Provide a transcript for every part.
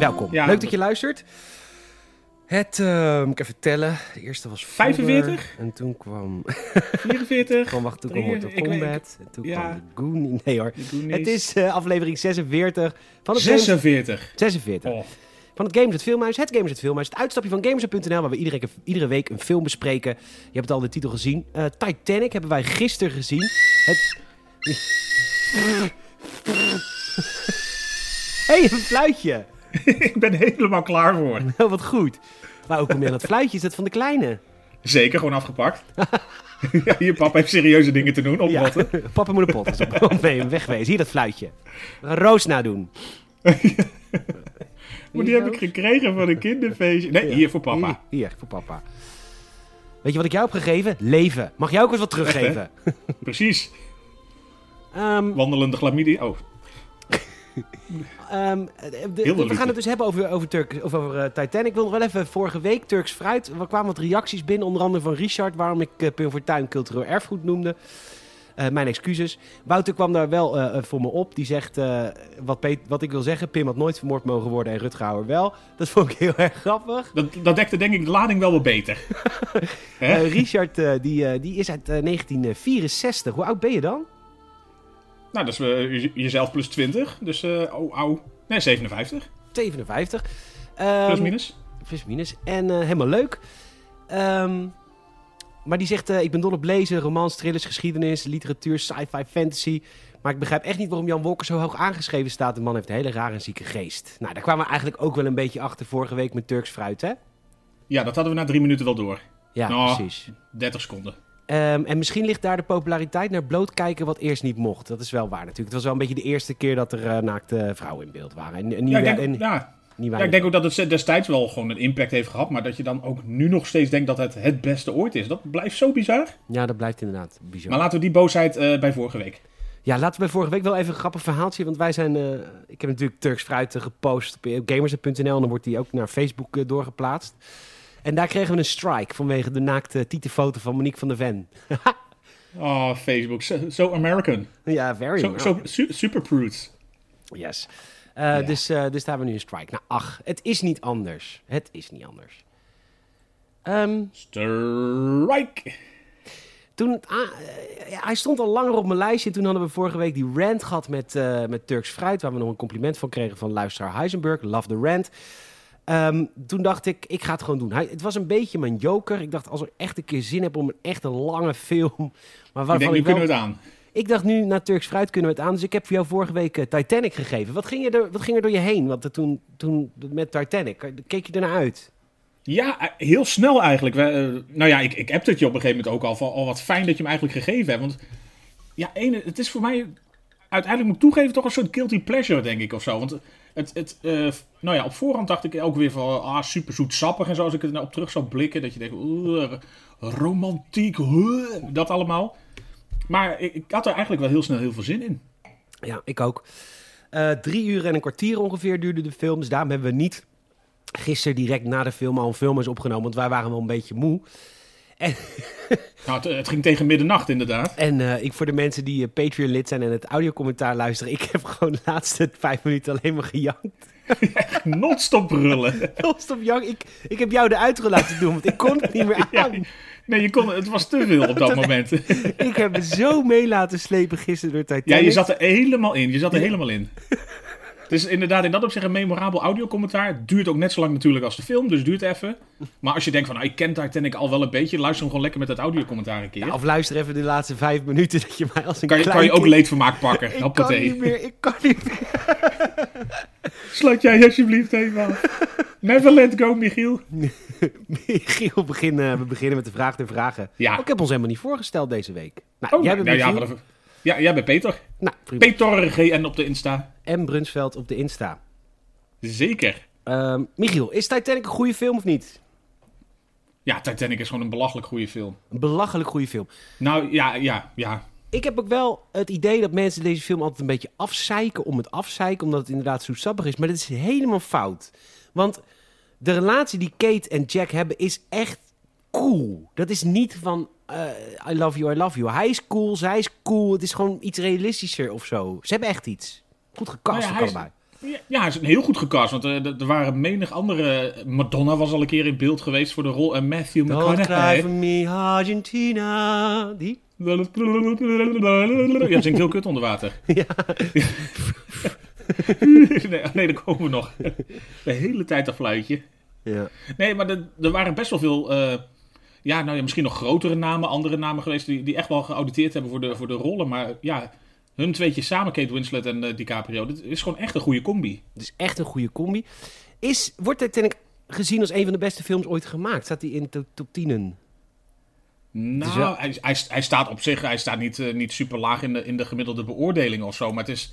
welkom. Ja. Leuk dat je luistert. Het, eh, moet ik even tellen. De eerste was Fodder, 45? En toen kwam, 44. kwam, wacht, toen kwam Drie- Mortal Kombat. En toen ja. kwam de Goonies. Nee hoor. Het is eh, aflevering 46 van het Games... 46. 46. Oh. Van het Games het Filmhuis. Het Games het Filmhuis. Het uitstapje van Gamers.nl waar we iedere, iedere week een film bespreken. Je hebt al de titel gezien. Eh, Titanic hebben wij gisteren gezien. Het... hey, een fluitje. ik ben helemaal klaar voor. Oh, wat goed. Maar ook om aan dat fluitje is dat van de kleine. Zeker, gewoon afgepakt. ja, je papa heeft serieuze dingen te doen, Ja, oprotten. papa moet een pot. Dus op nee, wegwezen. Hier dat fluitje. Roos nadoen. Maar die heb ik gekregen van een kinderfeestje. Nee, Ja. hier voor papa. Hier, hier, voor papa. Weet je wat ik jou heb gegeven? Leven. Mag jij ook eens wat teruggeven? Precies. Ehm, Wandelende chlamydia. Oh, Ehm, de- we gaan het dus hebben over, over, Turk, of over eh, Titanic. Ik wil nog wel even vorige week Turks fruit. Er kwamen wat reacties binnen, onder andere van Richard, waarom ik uh, Pim Fortuyn cultureel erfgoed noemde. Eh, mijn excuses. Wouter kwam daar wel voor me op. Die zegt, wat, wat ik wil zeggen, Pim had nooit vermoord mogen worden en Rutgauer wel. Dat vond ik heel erg grappig. dat, dat dekte denk ik de lading wel wat beter. Richard, die, die is uit eh, 1964. Hoe oud ben je dan? Nou, dat is eh, je- jezelf plus 20. Dus, eh oh, au. Nee, 57. 57. Ehm, Plus minus. Plus minus. En eh, helemaal leuk. Ehm, maar die zegt, ik ben dol op lezen, romans, thrillers, geschiedenis, literatuur, sci-fi, fantasy. Maar ik begrijp echt niet waarom Jan Wolker zo hoog aangeschreven staat. De man heeft een hele rare en zieke geest. Nou, daar kwamen we eigenlijk ook wel een beetje achter vorige week met Turks fruit, hè? Ja, dat hadden we na drie minuten wel door. Ja, Nou. precies. 30 seconden. Ehm, en misschien ligt daar de populariteit naar blootkijken wat eerst niet mocht. Dat is wel waar natuurlijk. Het was wel een beetje de eerste keer dat er eh, naakte vrouwen in beeld waren. En, en Ja, ik denk, en ja, niet Ja, weinig. ik denk ook dat het destijds wel gewoon een impact heeft gehad. Maar dat je dan ook nu nog steeds denkt dat het het beste ooit is. Dat blijft zo bizar. Ja, dat blijft inderdaad bizar. Maar laten we die boosheid eh, bij vorige week. Ja, laten we bij vorige week wel even een grappig verhaaltje. Want wij zijn. eh, ik heb natuurlijk Turks Fruit gepost op gamers.nl. En dan wordt die ook naar Facebook doorgeplaatst. En daar kregen we een strike vanwege de naakte tietenfoto van Monique van der Ven. Oh, Facebook. So American. ja, very so, su- super prudes. Yes. Eh, dus, eh, dus daar hebben we nu een strike. Nou, ach, het is niet anders. Het is niet anders. Ehm, Strike. toen, het a- eh, ja, hij stond al langer op mijn lijstje. Toen hadden we vorige week die rant gehad met, met Turks Fruit. Waar we nog een compliment van kregen van luisteraar Heisenberg. Love the rant. Ehm, toen dacht ik, ik ga het gewoon doen. Hij, het was een beetje mijn joker. Ik dacht, als ik echt een keer zin heb om een echt een lange film. Maar Ik waarvan denk, nu ik, wel, kunnen we het aan. ik dacht nu, na Turks Fruit kunnen we het aan. Dus ik heb voor jou vorige week eh, Titanic gegeven. Wat ging, je er, wat ging er door je heen Want er toen, toen met Titanic? Keek je ernaar uit? Ja, eh, heel snel eigenlijk. We, eh, nou ja, ik, ik heb het je op een gegeven moment ook al van... Oh, wat fijn dat je hem eigenlijk gegeven hebt. Want ja, ene, het is voor mij... Uiteindelijk moet ik toegeven toch een soort guilty pleasure, denk ik, of zo. Want het, het, eh, nou ja, op voorhand dacht ik ook weer van... Ah, super zoet sappig. En zo, als ik er nou op terug zou blikken, dat je denkt... romantiek, dat allemaal. Maar ik, ik had er eigenlijk wel heel snel heel veel zin in. Ja, ik ook. Eh, drie uur en een kwartier ongeveer duurde de film. Dus daarom hebben we niet gisteren direct na de film al een film opgenomen. Want wij waren wel een beetje moe. Nou, het, het ging tegen middernacht inderdaad. En eh, ik voor de mensen die eh, Patreon-lid zijn en het audiocommentaar luisteren. Ik heb gewoon de laatste vijf minuten alleen maar gejankt. Non-stop brullen. Stop jank. Ik, ik heb jou de outro laten doen, want ik kon het niet meer Ja, aan. nee, je kon, het was te veel op dat moment. Ik heb me zo mee laten slepen gisteren door Titanic. Ja, je zat er helemaal in. Je zat er helemaal in. Het is inderdaad in dat opzicht een memorabel audiocommentaar. Het duurt ook net zo lang natuurlijk als de film, dus duurt even. Maar als je denkt van, nou, ik ken Titanic al wel een beetje, luister hem gewoon lekker met dat audiocommentaar een keer. Ja, of luister even de laatste vijf minuten dat je mij als een kan, je, klein kan je ook kind- leedvermaak pakken. Ik kan Hoppatee. niet meer, ik kan niet meer. Sluit jij alsjeblieft even. Never let go, Michiel. Michiel, begin, eh, we beginnen met de vraag der vragen. Ja. Oh, ik heb ons helemaal niet voorgesteld deze week. Nou, Oh, jij nou, bent ja, Michiel. Ja, jij bent Peter. Nou, prima. Peter GN op de Insta. M. Brunsveld op de Insta. Zeker. Ehm, Michiel, is Titanic een goede film of niet? Ja, Titanic is gewoon een belachelijk goede film. Een belachelijk goede film. Nou, ja, ja, ja. Ik heb ook wel het idee dat mensen deze film altijd een beetje afzeiken om het afzeiken, omdat het inderdaad zoetsappig is. Maar dat is helemaal fout. Want de relatie die Kate en Jack hebben is echt cool. Dat is niet van I love you, I love you. Hij is cool, zij is cool. Het is gewoon iets realistischer of zo. Ze hebben echt iets. Goed gekast Nou ja, allebei. Ja, ja, hij is heel goed gecast. Want eh, er waren menig andere... Madonna was al een keer in beeld geweest voor de rol. En Matthew Don't cry McConaughey. for me, Argentina. Die? Ja, zingt heel kut onder water. Ja. nee, nee, daar komen we nog. De hele tijd een fluitje. ja. Nee, maar er, er waren best wel veel... eh, ja, nou ja, misschien nog grotere namen, andere namen geweest... die, die echt wel geauditeerd hebben voor de, voor de rollen. Maar ja, hun tweetjes samen, Kate Winslet en eh, DiCaprio... dit is gewoon echt een goede combi. Het is echt een goede combi. Is, wordt Titanic gezien als een van de beste films ooit gemaakt? Staat hij in de top 10? Nou, wel- hij, hij, hij staat op zich, hij staat niet, eh, niet super laag in de, in de gemiddelde beoordeling of zo. Maar het is,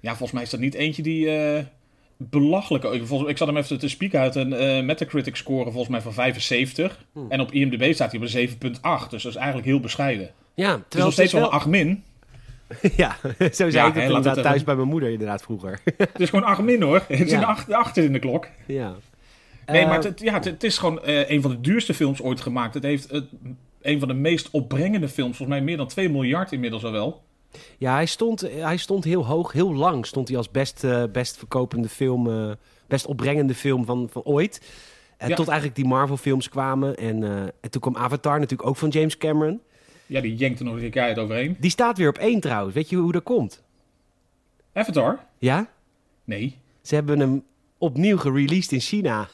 ja, volgens mij is dat niet eentje die eh belachelijk... Ik, volgens, ik zat hem even te spieken uit een eh, Metacritic score volgens mij van 75. Hmm. En op IMDb staat hij op een 7.8. Dus dat is eigenlijk heel bescheiden. Ja, Het is terwijl nog steeds wel een 8 min. ja, zo zei Ja, ik het thuis even- bij mijn moeder inderdaad vroeger. Het is gewoon 8 min hoor. Het is Ja. een 8, 8 in de klok. ja. Nee, Eh, maar het, ja, het, is gewoon eh, een van de duurste films ooit gemaakt. Het heeft een van de meest opbrengende films. Volgens mij meer dan 2 miljard inmiddels al wel. Ja, hij stond, hij stond heel hoog, heel lang stond hij als best, eh, best verkopende film, eh, best opbrengende film van, van ooit. Ja. Tot eigenlijk die Marvel films kwamen. En, en toen kwam Avatar natuurlijk ook van James Cameron. Ja, die jenkt er nog een keer overheen. Die staat weer op één trouwens. Weet je hoe dat komt? Avatar? Ja? Nee. Ze hebben hem opnieuw gereleased in China.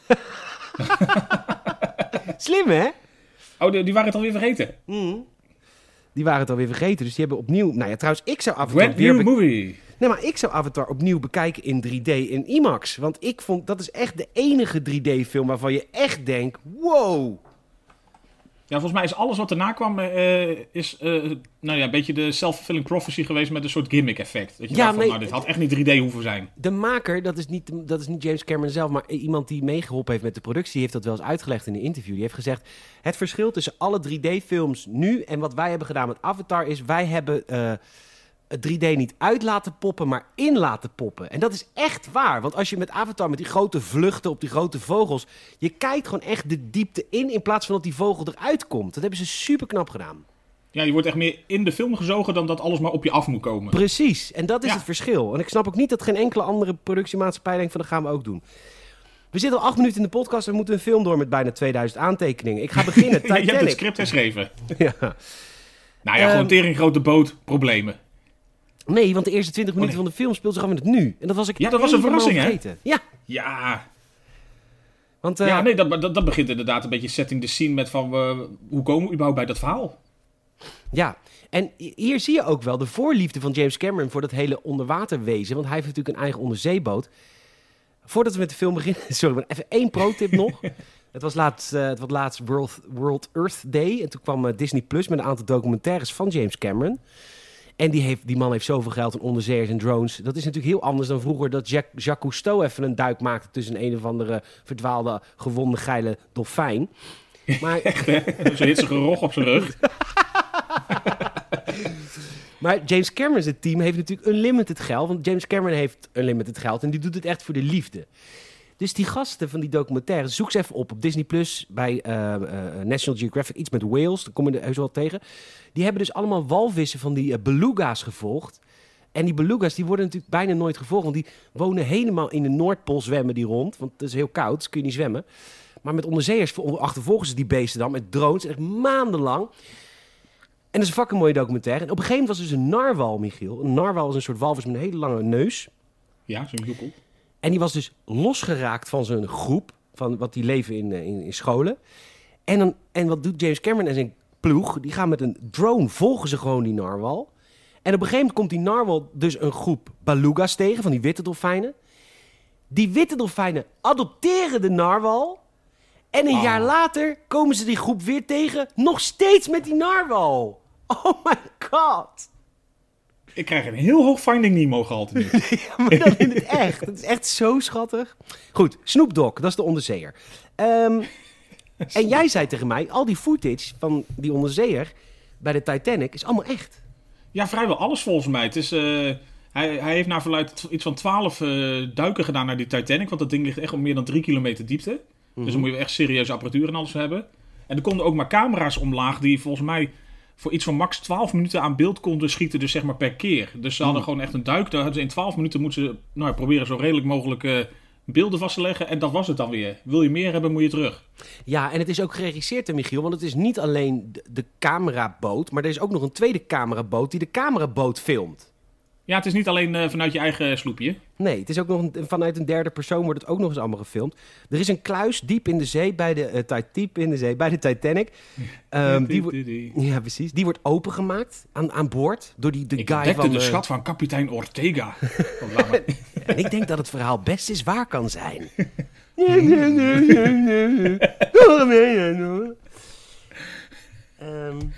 Slim hè? Oh, die, die waren het alweer vergeten. Die waren het alweer vergeten, dus die hebben opnieuw... Nou ja, trouwens, ik zou Avatar Brand weer... new movie. Nee, maar ik zou Avatar opnieuw bekijken in 3D in IMAX. Want ik vond, dat is echt de enige 3D-film waarvan je echt denkt... Wow! Ja, volgens mij is alles wat erna kwam, eh, is eh, nou ja, een beetje de self-fulfilling prophecy geweest met een soort gimmick-effect. Dat je Ja, dacht van, nee. nou, dit had echt niet 3D hoeven zijn. De maker, dat is, niet, dat is niet James Cameron zelf, maar iemand die meegeholpen heeft met de productie, heeft dat wel eens uitgelegd in een interview. Die heeft gezegd: het verschil tussen alle 3D-films nu en wat wij hebben gedaan met Avatar is: wij hebben eh, het 3D niet uit laten poppen, maar in laten poppen. En dat is echt waar, want als je met Avatar met die grote vluchten op die grote vogels, je kijkt gewoon echt de diepte in in plaats van dat die vogel eruit komt. Dat hebben ze super knap gedaan. Ja, je wordt echt meer in de film gezogen dan dat alles maar op je af moet komen. Precies, en dat is Ja. het verschil. En ik snap ook niet dat geen enkele andere productiemaatschappij denkt van dat gaan we ook doen. We zitten al acht minuten in de podcast en we moeten een film door met bijna 2000 aantekeningen. Ik ga beginnen, je hebt het script herschreven. ja. Nou ja, Ehm, gewoon tering grote boot, problemen. Nee, want de eerste 20 minuten nee. van de film speelt zich af in het nu. En dat was ik Ja, dat was een verrassing, hè? Ja, Ja, want eh, ja nee, dat, dat, dat begint inderdaad een beetje setting the scene met van, eh, hoe komen we überhaupt bij dat verhaal? Ja, en hier zie je ook wel de voorliefde van James Cameron voor dat hele onderwaterwezen. Want hij heeft natuurlijk een eigen onderzeeboot. Voordat we met de film beginnen, sorry, maar even één pro-tip nog. Het was laatst, eh, het was laatst World, World Earth Day. En toen kwam eh, Disney Plus met een aantal documentaires van James Cameron. En die, heeft, die man heeft zoveel geld aan onderzeeërs en drones. Dat is natuurlijk heel anders dan vroeger dat Jack, Jacques Cousteau even een duik maakte tussen een of andere verdwaalde, gewonde, geile dolfijn. Maar Zo'n hitsige rog op zijn rug. Maar James Cameron's team heeft natuurlijk unlimited geld. Want James Cameron heeft unlimited geld en die doet het echt voor de liefde. Dus die gasten van die documentaire, zoek ze even op op Disney Plus bij eh, eh, National Geographic, iets met whales, daar kom je er heus wel tegen. Die hebben dus allemaal walvissen van die eh, beluga's gevolgd. En die beluga's die worden natuurlijk bijna nooit gevolgd, want die wonen helemaal in de Noordpool zwemmen die rond. Want het is heel koud, dus kun je niet zwemmen. Maar met onderzeeërs achtervolgen ze die beesten dan met drones, echt maandenlang. En dat is een fucking mooie documentaire. En op een gegeven moment was dus een narwal, Michiel. Een narwal is een soort walvis met een hele lange neus. Ja, zo'n joekel. En die was dus losgeraakt van zijn groep, van wat die leven in, eh, in, in scholen. En, dan, en wat doet James Cameron en zijn ploeg? Die gaan met een drone, volgen ze gewoon die narwal. En op een gegeven moment komt die narwal dus een groep beluga's tegen, van die witte dolfijnen. Die witte dolfijnen adopteren de narwal. En een Oh. jaar later komen ze die groep weer tegen, nog steeds met die narwal. Oh my god. Ik krijg een heel hoog Finding Nemo gehalte nu. Ja, maar dan in het echt. Het is echt zo schattig. Goed, Snoop Dogg, dat is de onderzeeër. Ehm, en jij zei tegen mij, al die footage van die onderzeeër bij de Titanic is allemaal echt. Ja, vrijwel alles volgens mij. Het is, eh, hij, hij heeft naar verluid iets van 12 eh, duiken gedaan naar die Titanic. Want dat ding ligt echt op meer dan 3 kilometer diepte. Dus dan moet je echt serieuze apparatuur en alles hebben. En er konden ook maar camera's omlaag die volgens mij voor iets van max 12 minuten aan beeld konden schieten, dus zeg maar per keer. Dus ze hadden Hmm. gewoon echt een duik. Daar hadden ze in 12 minuten moeten ze nou, proberen zo redelijk mogelijk eh, beelden vast te leggen. En dat was het dan weer. Wil je meer hebben, moet je terug. Ja, en het is ook geregisseerd, hè, Michiel. Want het is niet alleen de, de cameraboot, maar er is ook nog een tweede cameraboot die de cameraboot filmt. Ja, het is niet alleen eh, vanuit je eigen sloepje. Nee, het is ook nog een, vanuit een derde persoon wordt het ook nog eens allemaal gefilmd. Er is een kluis diep in de zee bij de eh, diep in de zee bij de Titanic. Ehm, die, wordt- ja, precies. Die wordt opengemaakt aan, aan boord door die de Ik guy van de eh, schat van kapitein Ortega. Oh. En ik denk dat het verhaal best eens waar kan zijn. Ehm, De-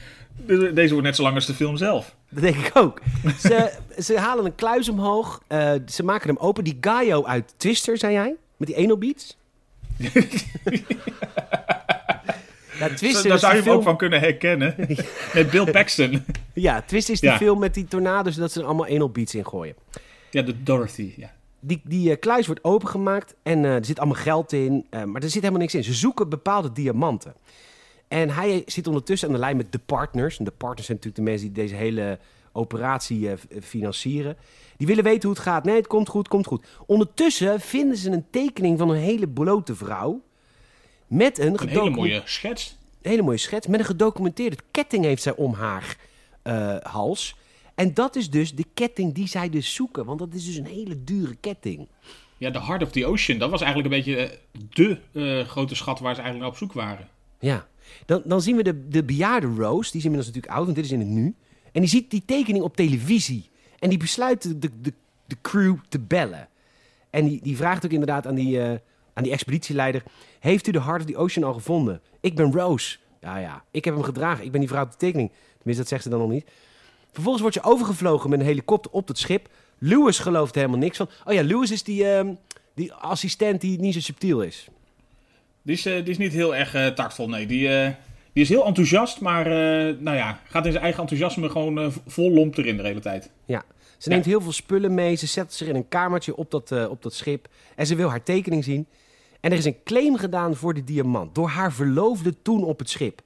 Deze wordt net zo lang als de film zelf. dat denk ik ook. Ze, ze halen een kluis omhoog. eh, ze maken hem open. Die Gaio uit Twister, zei jij? Met die anal beats? ja, Twister Daar zou je hem ook van kunnen herkennen. Met Bill Paxton. Ja, Twister is die Ja. film met die tornado's dat ze er allemaal anal beats in gooien. Ja, de Dorothy. Ja. Die, die eh, kluis wordt opengemaakt en eh, er zit allemaal geld in, maar er zit helemaal niks in. Ze zoeken bepaalde diamanten. En hij zit ondertussen aan de lijn met de partners. En de partners zijn natuurlijk de mensen die deze hele operatie eh, eh, financieren. Die willen weten hoe het gaat. Nee, het komt goed, komt goed. Ondertussen vinden ze een tekening van een hele blote vrouw. Met een, Een hele mooie schets. hele mooie schets. Met een gedocumenteerde ketting heeft zij om haar eh, hals. En dat is dus de ketting die zij dus zoeken. Want dat is dus een hele dure ketting. Ja, The Heart of the Ocean. Dat was eigenlijk een beetje de grote schat waar ze eigenlijk naar op zoek waren. Ja. Dan, dan zien we de, de bejaarde Rose. Die is inmiddels natuurlijk oud, want dit is in het nu. En die ziet die tekening op televisie. En die besluit de, de, de, crew te bellen. En die, die vraagt ook inderdaad aan die, eh, aan die expeditieleider... Heeft u de Heart of the Ocean al gevonden? Ik ben Rose. Ja, ja. Ik heb hem gedragen. Ik ben die vrouw op de tekening. Tenminste, dat zegt ze dan nog niet. Vervolgens wordt ze overgevlogen met een helikopter op het schip. Lewis gelooft er helemaal niks van. Oh ja, Lewis is die, ehm, die assistent die niet zo subtiel is. Die is, eh, die is niet heel erg eh, tactvol, nee. Die, eh, die is heel enthousiast, maar nou ja, gaat in zijn eigen enthousiasme gewoon vol lomp erin de hele tijd. Ja. Ze Ja. neemt heel veel spullen mee. Ze zet zich in een kamertje op dat, op dat schip. En ze wil haar tekening zien. En er is een claim gedaan voor de diamant. Door haar verloofde toen op het schip.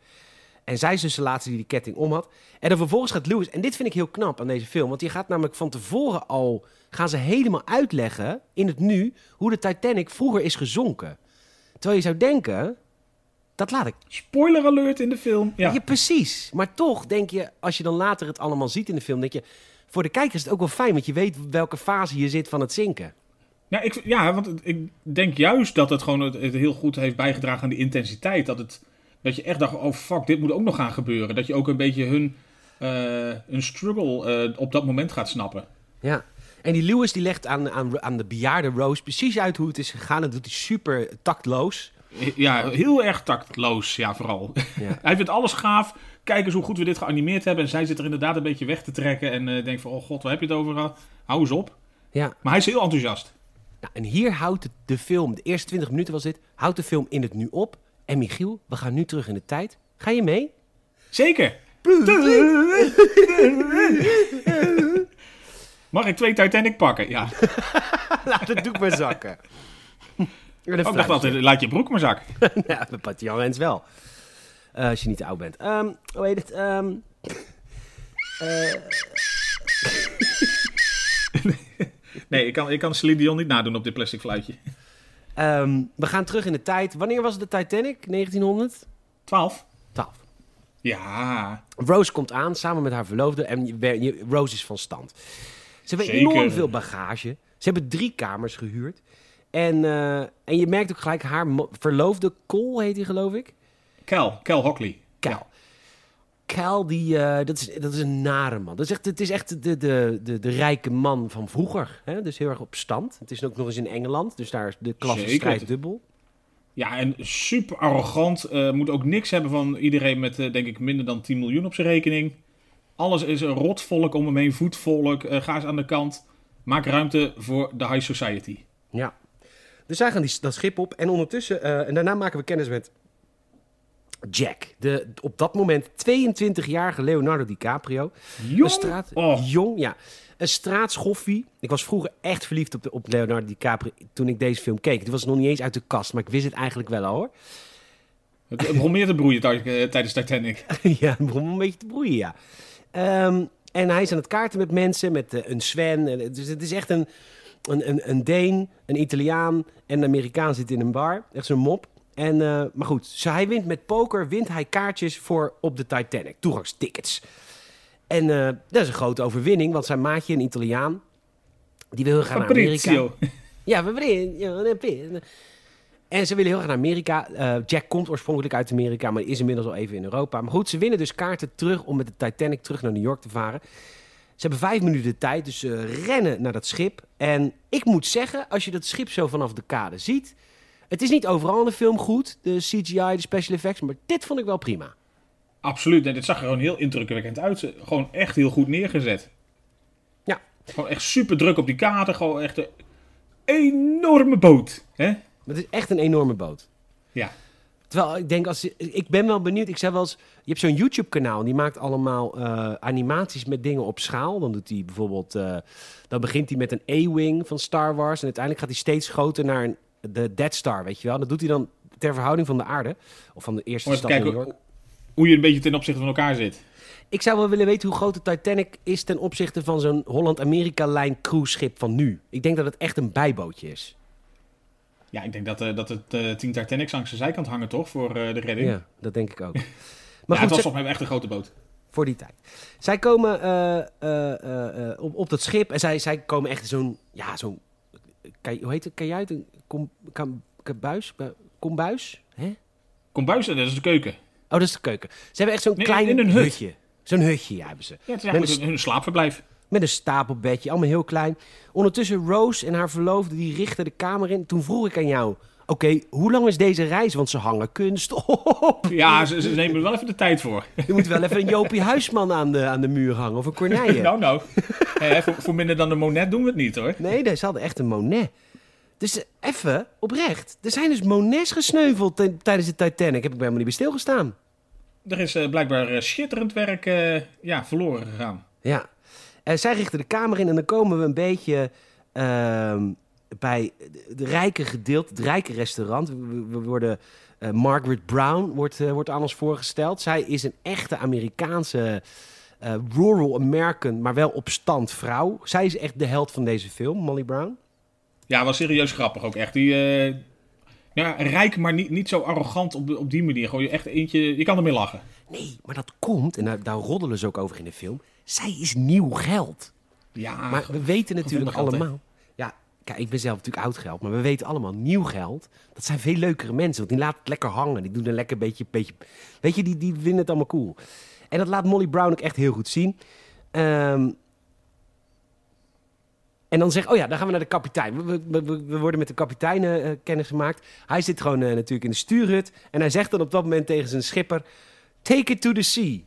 En zij is dus de laatste die die ketting om had. En dan vervolgens gaat Lewis... En dit vind ik heel knap aan deze film. Want die gaat namelijk van tevoren al... Gaan ze helemaal uitleggen in het nu... Hoe de Titanic vroeger is gezonken. Terwijl je zou denken... Dat laat ik Spoiler alert in de film. Ja. ja. precies. Maar toch denk je, als je dan later het allemaal ziet in de film, denk je, voor de kijker is het ook wel fijn, want je weet welke fase je zit van het zinken. Ja, ik, ja, want ik denk juist dat het gewoon het, het heel goed heeft bijgedragen aan die intensiteit. Dat, het, dat je echt dacht, oh fuck, dit moet ook nog gaan gebeuren. Dat je ook een beetje hun, hun struggle eh, op dat moment gaat snappen. Ja. En die Lewis die legt aan, aan, aan de bejaarde Rose precies uit hoe het is gegaan. Dat doet hij super tactloos. Ja, heel erg tactloos, ja, vooral. Ja. Hij vindt alles gaaf. Kijk eens hoe goed we dit geanimeerd hebben. En zij zit er inderdaad een beetje weg te trekken. En eh, denkt van, oh god, waar heb je het over? Hou eens op. Ja. Maar hij is heel enthousiast. Nou, en hier houdt de film, de eerste 20 minuten was dit, houdt de film in het nu op. En Michiel, we gaan nu terug in de tijd. Ga je mee? Zeker. Mag ik twee Titanic pakken? Ja. Laat het doek maar zakken. Oh, ik dacht altijd, laat je broek maar zak. ja, bij Patty wel. Eh, als je niet te oud bent. Ehm hoe heet het? Ehm, eh, Nee, ik kan, ik kan Celine Dion niet nadoen op dit plastic fluitje. ehm, we gaan terug in de tijd. Wanneer was het de Titanic? 1912. 12. Ja, Rose komt aan samen met haar verloofde en Rose is van stand. Ze hebben Zeker. enorm veel bagage. Ze hebben drie kamers gehuurd. En, eh, en je merkt ook gelijk haar verloofde, Cole heet hij geloof ik. Cal, Cal Hockley. Cal. Cal, die, eh, dat, is, dat is een nare man. Dat is echt, het is echt de, de, de, de rijke man van vroeger. Hè? Dus heel erg op stand. Het is ook nog eens in Engeland, dus daar is de klasse Zeker. strijd dubbel. Ja, en super arrogant. eh, moet ook niks hebben van iedereen met, denk ik, minder dan 10 miljoen op zijn rekening. Alles is een rotvolk om hem heen, voetvolk. eh, ga eens aan de kant. Maak ruimte voor de high society. Ja. Dus zij gaan die, dat schip op en ondertussen, eh, en daarna maken we kennis met Jack. De op dat moment 22-jarige Leonardo DiCaprio. Jong. Een straat, Oh. Jong, ja. Een straatschoffie. Ik was vroeger echt verliefd op, de, op Leonardo DiCaprio toen ik deze film keek. Die was nog niet eens uit de kast, maar ik wist het eigenlijk wel al hoor. Het begon meer te broeien tij- tijdens Titanic. ja, het begon een beetje te broeien, ja. Ehm, en hij is aan het kaarten met mensen, met eh, een Sven. En, dus het is echt een, een, een, een Deen, een Italiaan en een Amerikaan zit in een bar. Echt zo'n mop. En, eh, maar goed, zo hij wint met poker, wint hij kaartjes voor op de Titanic. Toegangstickets. En eh, dat is een grote overwinning, want zijn maatje, een Italiaan, die wil heel graag naar Amerika. Ja, we brengen. En ze willen heel graag naar Amerika. Eh, Jack komt oorspronkelijk uit Amerika, maar is inmiddels al even in Europa. Maar goed, ze winnen dus kaarten terug om met de Titanic terug naar New York te varen. Ze hebben vijf minuten de tijd, dus ze rennen naar dat schip. En ik moet zeggen, als je dat schip zo vanaf de kade ziet... Het is niet overal in de film goed, de CGI, de special effects, maar dit vond ik wel prima. Absoluut. En dit zag er gewoon heel indrukwekkend uit. Gewoon echt heel goed neergezet. Ja. Gewoon echt super druk op die kader. Gewoon echt een enorme boot. Hè? Het is echt een enorme boot. Ja. Terwijl ik denk, als, ik ben wel benieuwd. Ik zei wel eens, je hebt zo'n YouTube-kanaal. Die maakt allemaal eh, animaties met dingen op schaal. Dan doet hij bijvoorbeeld, eh, dan begint hij met een A-wing van Star Wars. En uiteindelijk gaat hij steeds groter naar een, de Dead Star, weet je wel. Dat doet hij dan ter verhouding van de aarde. Of van de eerste stad New York. hoe je een beetje ten opzichte van elkaar zit. Ik zou wel willen weten hoe groot de Titanic is ten opzichte van zo'n Holland-Amerika-lijn cruiseschip van nu. Ik denk dat het echt een bijbootje is. Ja, ik denk dat, eh, dat het eh tien Titanics langs de zijkant hangen, toch? Voor eh, de redding. Ja, dat denk ik ook. Maar ja, het goed, was ze- volgens mij wel echt een grote boot. voor die tijd. Zij komen op, op dat schip en zij, zij komen echt zo'n, ja, zo'n, hoe heet het, kajuit? Een kom, kam, kabuis? Bu- Kombuis? Hè? Kombuis, dat is de keuken. Oh, dat is de keuken. Ze hebben echt zo'n Nee, klein in een hut. hutje. Zo'n hutje ja, hebben ze. Ja, het is eigenlijk hun slaapverblijf. Met een stapelbedje, allemaal heel klein. Ondertussen Rose en haar verloofde, die richten de kamer in. Toen vroeg ik aan jou, oké, hoe lang is deze reis? Want ze hangen kunst op. Ja, ze, ze nemen er wel even de tijd voor. Je moet wel even een Jopie Huisman aan de, aan de muur hangen of een Corneille. nou, nou. Voor, voor minder dan de Monet doen we het niet, hoor. Nee, ze hadden echt een Monet. Dus eh, even, oprecht. Er zijn dus Monets gesneuveld tijdens de Titanic. Heb ik bij helemaal niet bij stilgestaan. Er is eh, blijkbaar eh, schitterend werk ja, verloren gegaan. Ja. Eh, zij richten de kamer in en dan komen we een beetje ehm, bij de rijke gedeelte, het rijke restaurant. We, worden, eh, Margaret Brown wordt, eh, wordt aan ons voorgesteld. Zij is een echte Amerikaanse rural American, maar wel op stand vrouw. Zij is echt de held van deze film, Molly Brown. Ja, was serieus grappig ook echt. Die, ja, rijk, maar niet, niet zo arrogant op, op die manier. Gewoon je echt eentje, je kan ermee lachen. Nee, maar dat komt, en daar, daar roddelen ze ook over in de film. Zij is nieuw geld. Ja, Maar we weten natuurlijk geld, allemaal. Ja, kijk, ik ben zelf natuurlijk oud geld, maar we weten allemaal nieuw geld. Dat zijn veel leukere mensen, want die laten het lekker hangen. Die doen een lekker beetje, beetje weet je, die, die vinden het allemaal cool. En dat laat Molly Brown ook echt heel goed zien. Ehm, en dan zeg, oh ja, dan gaan we naar de kapitein. We, we, we- worden met de kapitein eh, kennis gemaakt. Hij zit gewoon eh, natuurlijk in de stuurhut. En hij zegt dan op dat moment tegen zijn schipper: Take it to the sea.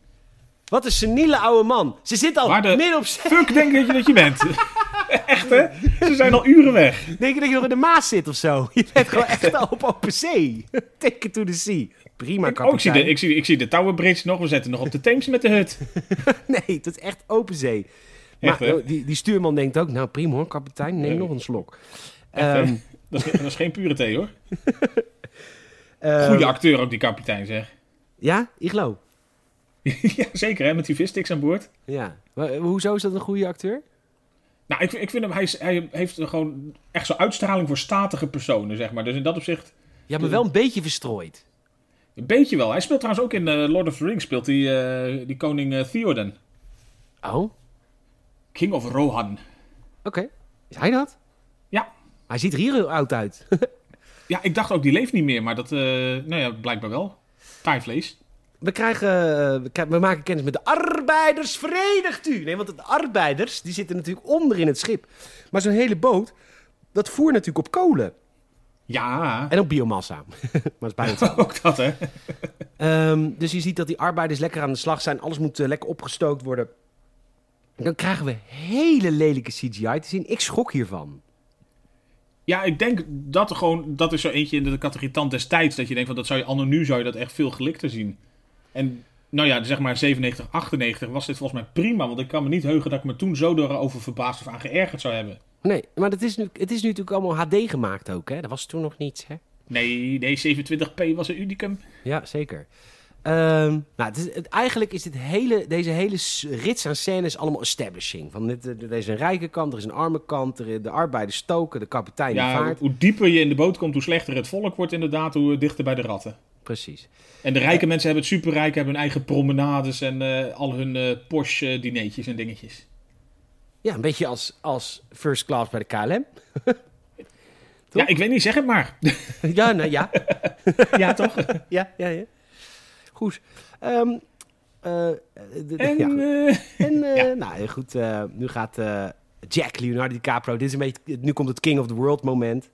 Wat een seniele oude man. Ze zit al Waar de- midden op zee. Fuck, denk je dat je bent. echt, hè? Ze zijn al uren weg. Denk je dat je nog in de Maas zit of zo? Je bent gewoon echt al op open zee. Take it to the sea. Prima, Ik, oh, ik, zie kapitein. de, ik, zie, ik zie de Tower Bridge nog. We zetten nog op de Thames met de hut. Nee, het is echt open zee. Maar Echt, oh, die, die stuurman denkt ook, nou prima hoor, kapitein, neem nog een slok. Echt? Ehm, dat, is, dat is geen pure thee, hoor. ehm, Goede acteur ook, die kapitein, zeg. Ja, Iglo. ja, zeker, hè? Met die vissticks aan boord. Ja. Maar, eh, hoezo is dat een goede acteur? Nou, ik, ik vind hem, hij, is- hij heeft gewoon echt zo'n uitstraling voor statige personen, zeg maar. Dus in dat opzicht, Ja, maar wel een beetje verstrooid. een beetje wel. Hij speelt trouwens ook in eh, Lord of the Rings, speelt hij eh, die koning Theoden. Oh, oké. King of Rohan. Is hij dat? Ja. Hij ziet er hier heel oud uit. Ja, ik dacht ook, die leeft niet meer, maar dat, nou ja, blijkbaar wel. Krijgen, eh, we, krijgen- we maken kennis met de arbeiders. Verenigt u! Nee, want de arbeiders die zitten natuurlijk onder in het schip. Maar zo'n hele boot, dat voert natuurlijk op kolen. Ja, En op biomassa. maar dat is bijna hetzelfde. ook dat, hè. Ehm, dus je ziet dat die arbeiders lekker aan de slag zijn. Alles moet eh, lekker opgestookt worden. Dan krijgen we hele lelijke CGI te zien. Ik schrok hiervan. Ja, ik denk dat er gewoon, dat is zo eentje in de categorie tand destijds, dat je denkt van, dat zou je anno nu, zou je dat echt veel gelikter zien. En, nou ja, zeg maar 97, 98 was dit volgens mij prima, want ik kan me niet heugen dat ik me toen zo erover verbaasd of aan geërgerd zou hebben. Nee, maar het is, nu, het is nu natuurlijk allemaal HD gemaakt ook. Hè? Dat was toen nog niets. Hè? Nee, nee, 27p was een unicum. Ja, zeker. Ehm, nou, het is, het, eigenlijk is dit hele, deze hele rits aan scènes allemaal establishing. Van dit, er is een rijke kant, er is een arme kant, er, de arbeiders stoken, de kapitein Ja, vaart. hoe dieper je in de boot komt, hoe slechter het volk wordt inderdaad, hoe dichter bij de ratten. Precies. En de rijke mensen hebben het superrijk, hebben hun eigen promenades en eh, al hun Porsche eh, dineetjes en dingetjes. Ja, een beetje als, als first class bij de KLM. Ja, ik weet niet, zeg het maar. ja, nou ja. ja, toch? ja, ja, ja. Goed. De- En, ja, goed. En Ja. nou goed, nu gaat Jack Leonardo DiCaprio. Dit is een beetje, nu komt het King of the World moment.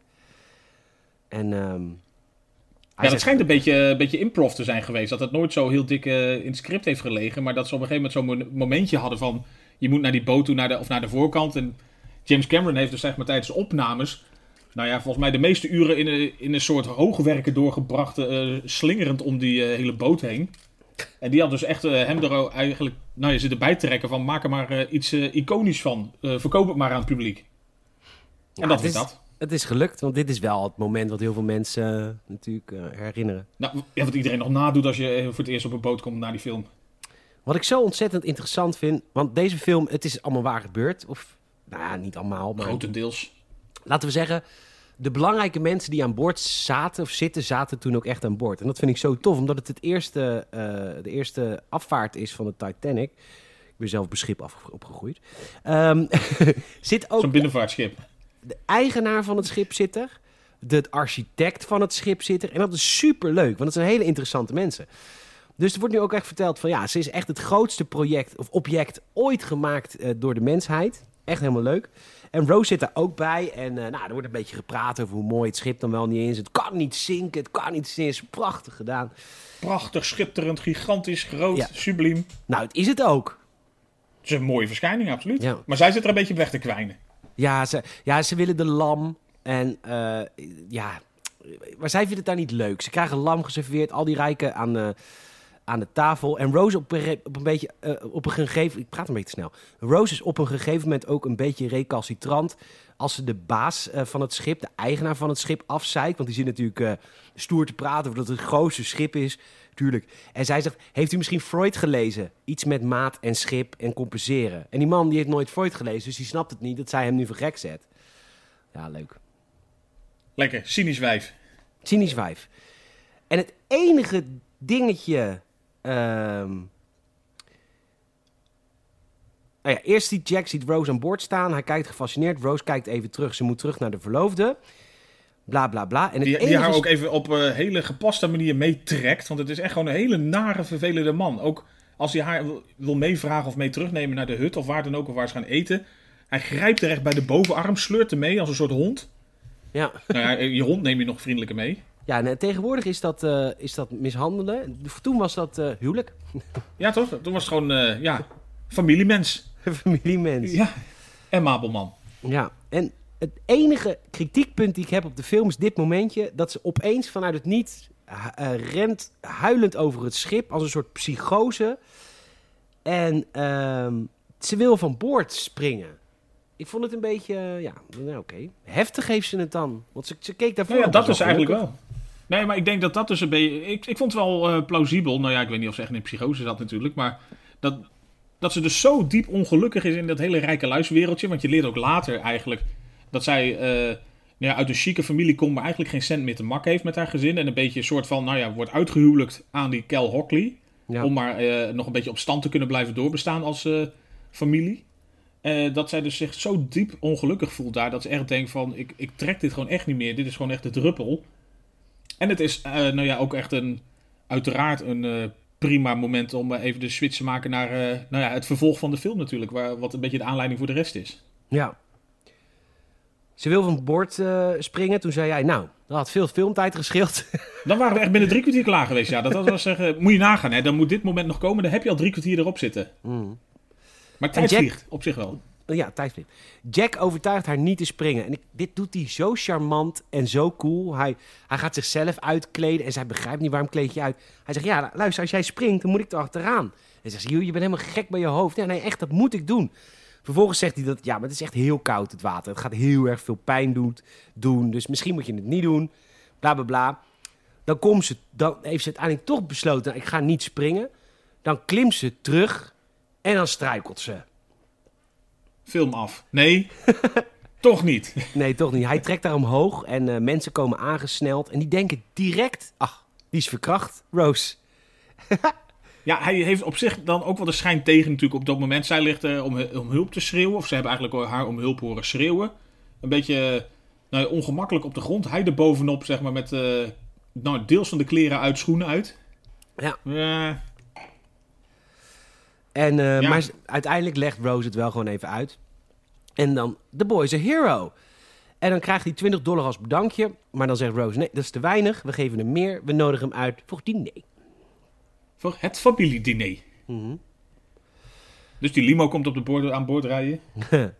En ehm, ja, dat zegt- schijnt een beetje, een beetje improv te zijn geweest. Dat het nooit zo heel dik eh, in het script heeft gelegen. Maar dat ze op een gegeven moment zo'n mo- momentje hadden van... Je moet naar die boot toe, naar de, of naar de voorkant. En James Cameron heeft dus zeg maar tijdens de opnames... Nou ja, volgens mij de meeste uren in een, in een soort hoogwerken doorgebracht... eh, slingerend om die eh, hele boot heen. En die had dus echt hem er eigenlijk... Nou, je zit erbij te trekken van... Maak er maar iets iconisch van. Verkoop het maar aan het publiek. Ja, en dat is dat. Het is gelukt, want dit is wel het moment wat heel veel mensen eh, natuurlijk eh, herinneren. Nou, ja, wat iedereen nog nadoet als je eh, voor het eerst op een boot komt naar die film. Wat ik zo ontzettend interessant vind, want deze film, het is allemaal waar gebeurd. Of, nou ja, niet allemaal, maar Grotendeels. laten we zeggen, de belangrijke mensen die aan boord zaten of zitten, zaten toen ook echt aan boord. En dat vind ik zo tof, omdat het, het eerste, de eerste afvaart is van de Titanic. Ik ben zelf op een schip opgegroeid. Ehm, zit ook Zo'n binnenvaartschip. De eigenaar van het schip zit er. De architect van het schip zit er. En dat is super leuk, want het zijn hele interessante mensen. Dus er wordt nu ook echt verteld van ja, ze is echt het grootste project of object ooit gemaakt eh, door de mensheid. Echt helemaal leuk. En Rose zit daar ook bij. En eh, nou, er wordt een beetje gepraat over hoe mooi het schip dan wel niet is. Het kan niet zinken, het kan niet zinken. Het is prachtig gedaan. Prachtig, schitterend, gigantisch, groot, Ja. subliem. Nou, het is het ook. Het is een mooie verschijning, absoluut. Ja. Maar zij zit er een beetje op weg te kwijnen. Ja, ze, ja, ze willen de lam. En eh, ja, maar zij vinden het daar niet leuk. Ze krijgen lam geserveerd, al die rijken aan, aan de tafel. En Rose op op een beetje, eh, op een gegeven... Ik praat een beetje te snel. Rose is op een gegeven moment ook een beetje recalcitrant. Als ze de baas eh, van het schip, de eigenaar van het schip, afzeikt. Want die zit natuurlijk stoer te praten over dat het het grootste schip is. Tuurlijk. En zij zegt, heeft u misschien Freud gelezen? Iets met maat en schip en compenseren. En die man die heeft nooit Freud gelezen, dus die snapt het niet dat zij hem nu voor gek zet. Ja, leuk. Lekker, cynisch wijf. Cynisch vijf. En het enige dingetje... Nou ja, eerst ziet Jack ziet Rose aan boord staan. Hij kijkt gefascineerd. Rose kijkt even terug. Ze moet terug naar de verloofde. Bla, bla, bla. En het Die, haar ook even op een hele gepaste manier meetrekt. Want het is echt gewoon een hele nare, vervelende man. Ook als hij haar wil- meevragen of mee terugnemen naar de hut of waar dan ook, of waar ze gaan eten. Hij grijpt er echt bij de bovenarm, sleurt hem mee als een soort hond. Ja, Nou ja, je hond neem je nog vriendelijker mee. ja en tegenwoordig is dat, eh, is dat mishandelen. Toen was dat eh, huwelijk. Ja, toch? Toen was het gewoon, eh, ja, familiemens. Familiemens. Ja. En Mabelman. Ja, en het enige kritiekpunt die ik heb op de film is dit momentje... dat ze opeens vanuit het niet eh, rent huilend over het schip als een soort psychose. En ehm, ze wil van boord springen. Ik vond het een beetje, eh, ja, nou oké. Heftig heeft ze het dan. Want ze, ze keek daarvoor ja, nog dat is eigenlijk wel. Nee, maar ik denk dat dat dus een beetje... Ik, ik vond het wel eh, plausibel. Nou ja, ik weet niet of ze echt in psychose zat natuurlijk. Maar dat, dat ze dus zo diep ongelukkig is in dat hele rijke luiswereldje. Want je leert ook later eigenlijk dat zij eh, nou ja, uit een chique familie komt... maar eigenlijk geen cent meer te mak heeft met haar gezin. En een beetje een soort van, nou ja, wordt uitgehuwelijkt aan die Cal Hockley. Ja. Om maar eh, nog een beetje op stand te kunnen blijven doorbestaan als eh, familie. Dat zij dus zich zo diep ongelukkig voelt daar. Dat ze echt denkt van, ik, ik trek dit gewoon echt niet meer. Dit is gewoon echt de druppel. En het is nou ja, ook echt een, uiteraard een prima moment om even de switch te maken naar nou ja, het vervolg van de film natuurlijk. Waar, wat een beetje de aanleiding voor de rest is. Ja. Ze wil van boord eh, springen. Toen zei jij, nou, dat had veel filmtijd gescheeld. Dan waren we echt binnen drie kwartier klaar geweest. Ja, dat dat was zeggen, moet je nagaan. Hè? Dan moet dit moment nog komen. Dan heb je al drie kwartier erop zitten. Mm. Maar tijd Jack- vliegt, op zich wel. Ja, tijdslip. Jack overtuigt haar niet te springen. En ik, dit doet hij zo charmant en zo cool. Hij, hij gaat zichzelf uitkleden en zij begrijpt niet waarom kleed je uit. Hij zegt, ja, luister, als jij springt, dan moet ik er achteraan. En zegt ze, je bent helemaal gek bij je hoofd. Ja, nee, echt, dat moet ik doen. Vervolgens zegt hij dat, ja, maar het is echt heel koud, het water. Het gaat heel erg veel pijn doen, doen dus misschien moet je het niet doen. Bla, bla bla. Dan, komt ze, dan heeft ze uiteindelijk toch besloten, nou, ik ga niet springen. Dan klimt ze terug en dan struikelt ze. Film af. Nee, toch niet. Nee, toch niet. Hij trekt daar omhoog en eh, mensen komen aangesneld. En die denken direct, ach, die is verkracht, Rose. Ja, hij heeft op zich dan ook wel de schijn tegen natuurlijk op dat moment. Zij ligt eh, om, om hulp te schreeuwen. Of ze hebben eigenlijk haar om hulp horen schreeuwen. Een beetje eh, nou, ongemakkelijk op de grond. Hij er bovenop, zeg maar, met eh, nou, deels van de kleren uit, schoenen uit. Ja. En, Ja. Maar uiteindelijk legt Rose het wel gewoon even uit. En dan, the boy is a hero. En dan krijgt hij 20 dollar als bedankje. Maar dan zegt Rose, nee, dat is te weinig. We geven hem meer. We nodigen hem uit voor diner. Voor het familiediner. Mhm. Dus die limo komt op de boord, aan boord rijden.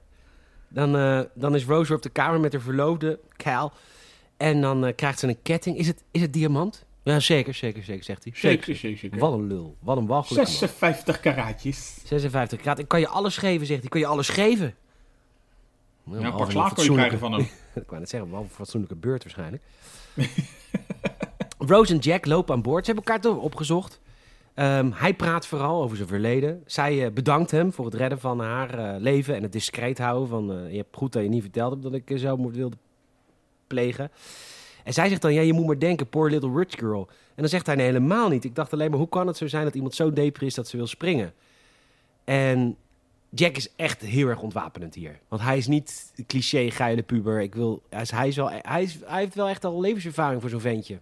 Dan, eh, dan is Rose weer op de kamer met haar verloofde, Cal. En dan eh, krijgt ze een ketting. Is het, is het diamant? Ja, zeker, zeker, zeker, zegt hij. Zeker, zeker, zeker. Wat een lul. Wat een walgelijk. man. 56 karaatjes. 56 graden. Ik kan je alles geven, zegt hij. Ik kan je alles geven. Nou, Ja, behalve pak een slaag kan je krijgen van hem. Ik wou net zeggen, wel een fatsoenlijke beurt waarschijnlijk. Rose en Jack lopen aan boord. Ze hebben elkaar toch opgezocht. Ehm, hij praat vooral over zijn verleden. Zij eh, bedankt hem voor het redden van haar eh, leven en het discreet houden. Van, eh, je hebt goed dat je niet verteld hebt dat ik zelfmoord wilde plegen. En zij zegt dan, ja, je moet maar denken, poor little rich girl. En dan zegt hij, nee, helemaal niet. Ik dacht alleen maar, hoe kan het zo zijn dat iemand zo depri is dat ze wil springen? En Jack is echt heel erg ontwapenend hier. Want hij is niet cliché geile puber. Ik wil, hij, hij, is wel, hij, is, hij heeft wel echt al levenservaring voor zo'n ventje.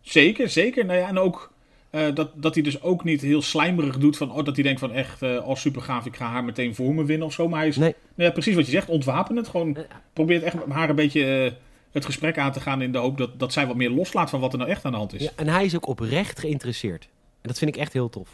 Zeker, zeker. Nou ja, en ook eh, dat, dat hij dus ook niet heel slijmerig doet van... Oh, dat hij denkt van echt, eh oh super gaaf, ik ga haar meteen voor me winnen of zo. Maar hij is, Nee. nou ja, precies wat je zegt, ontwapenend. Gewoon Eh, probeert echt met haar een beetje het gesprek aan te gaan... in de hoop dat, dat zij wat meer loslaat van wat er nou echt aan de hand is. Ja, en hij is ook oprecht geïnteresseerd. En dat vind ik echt heel tof.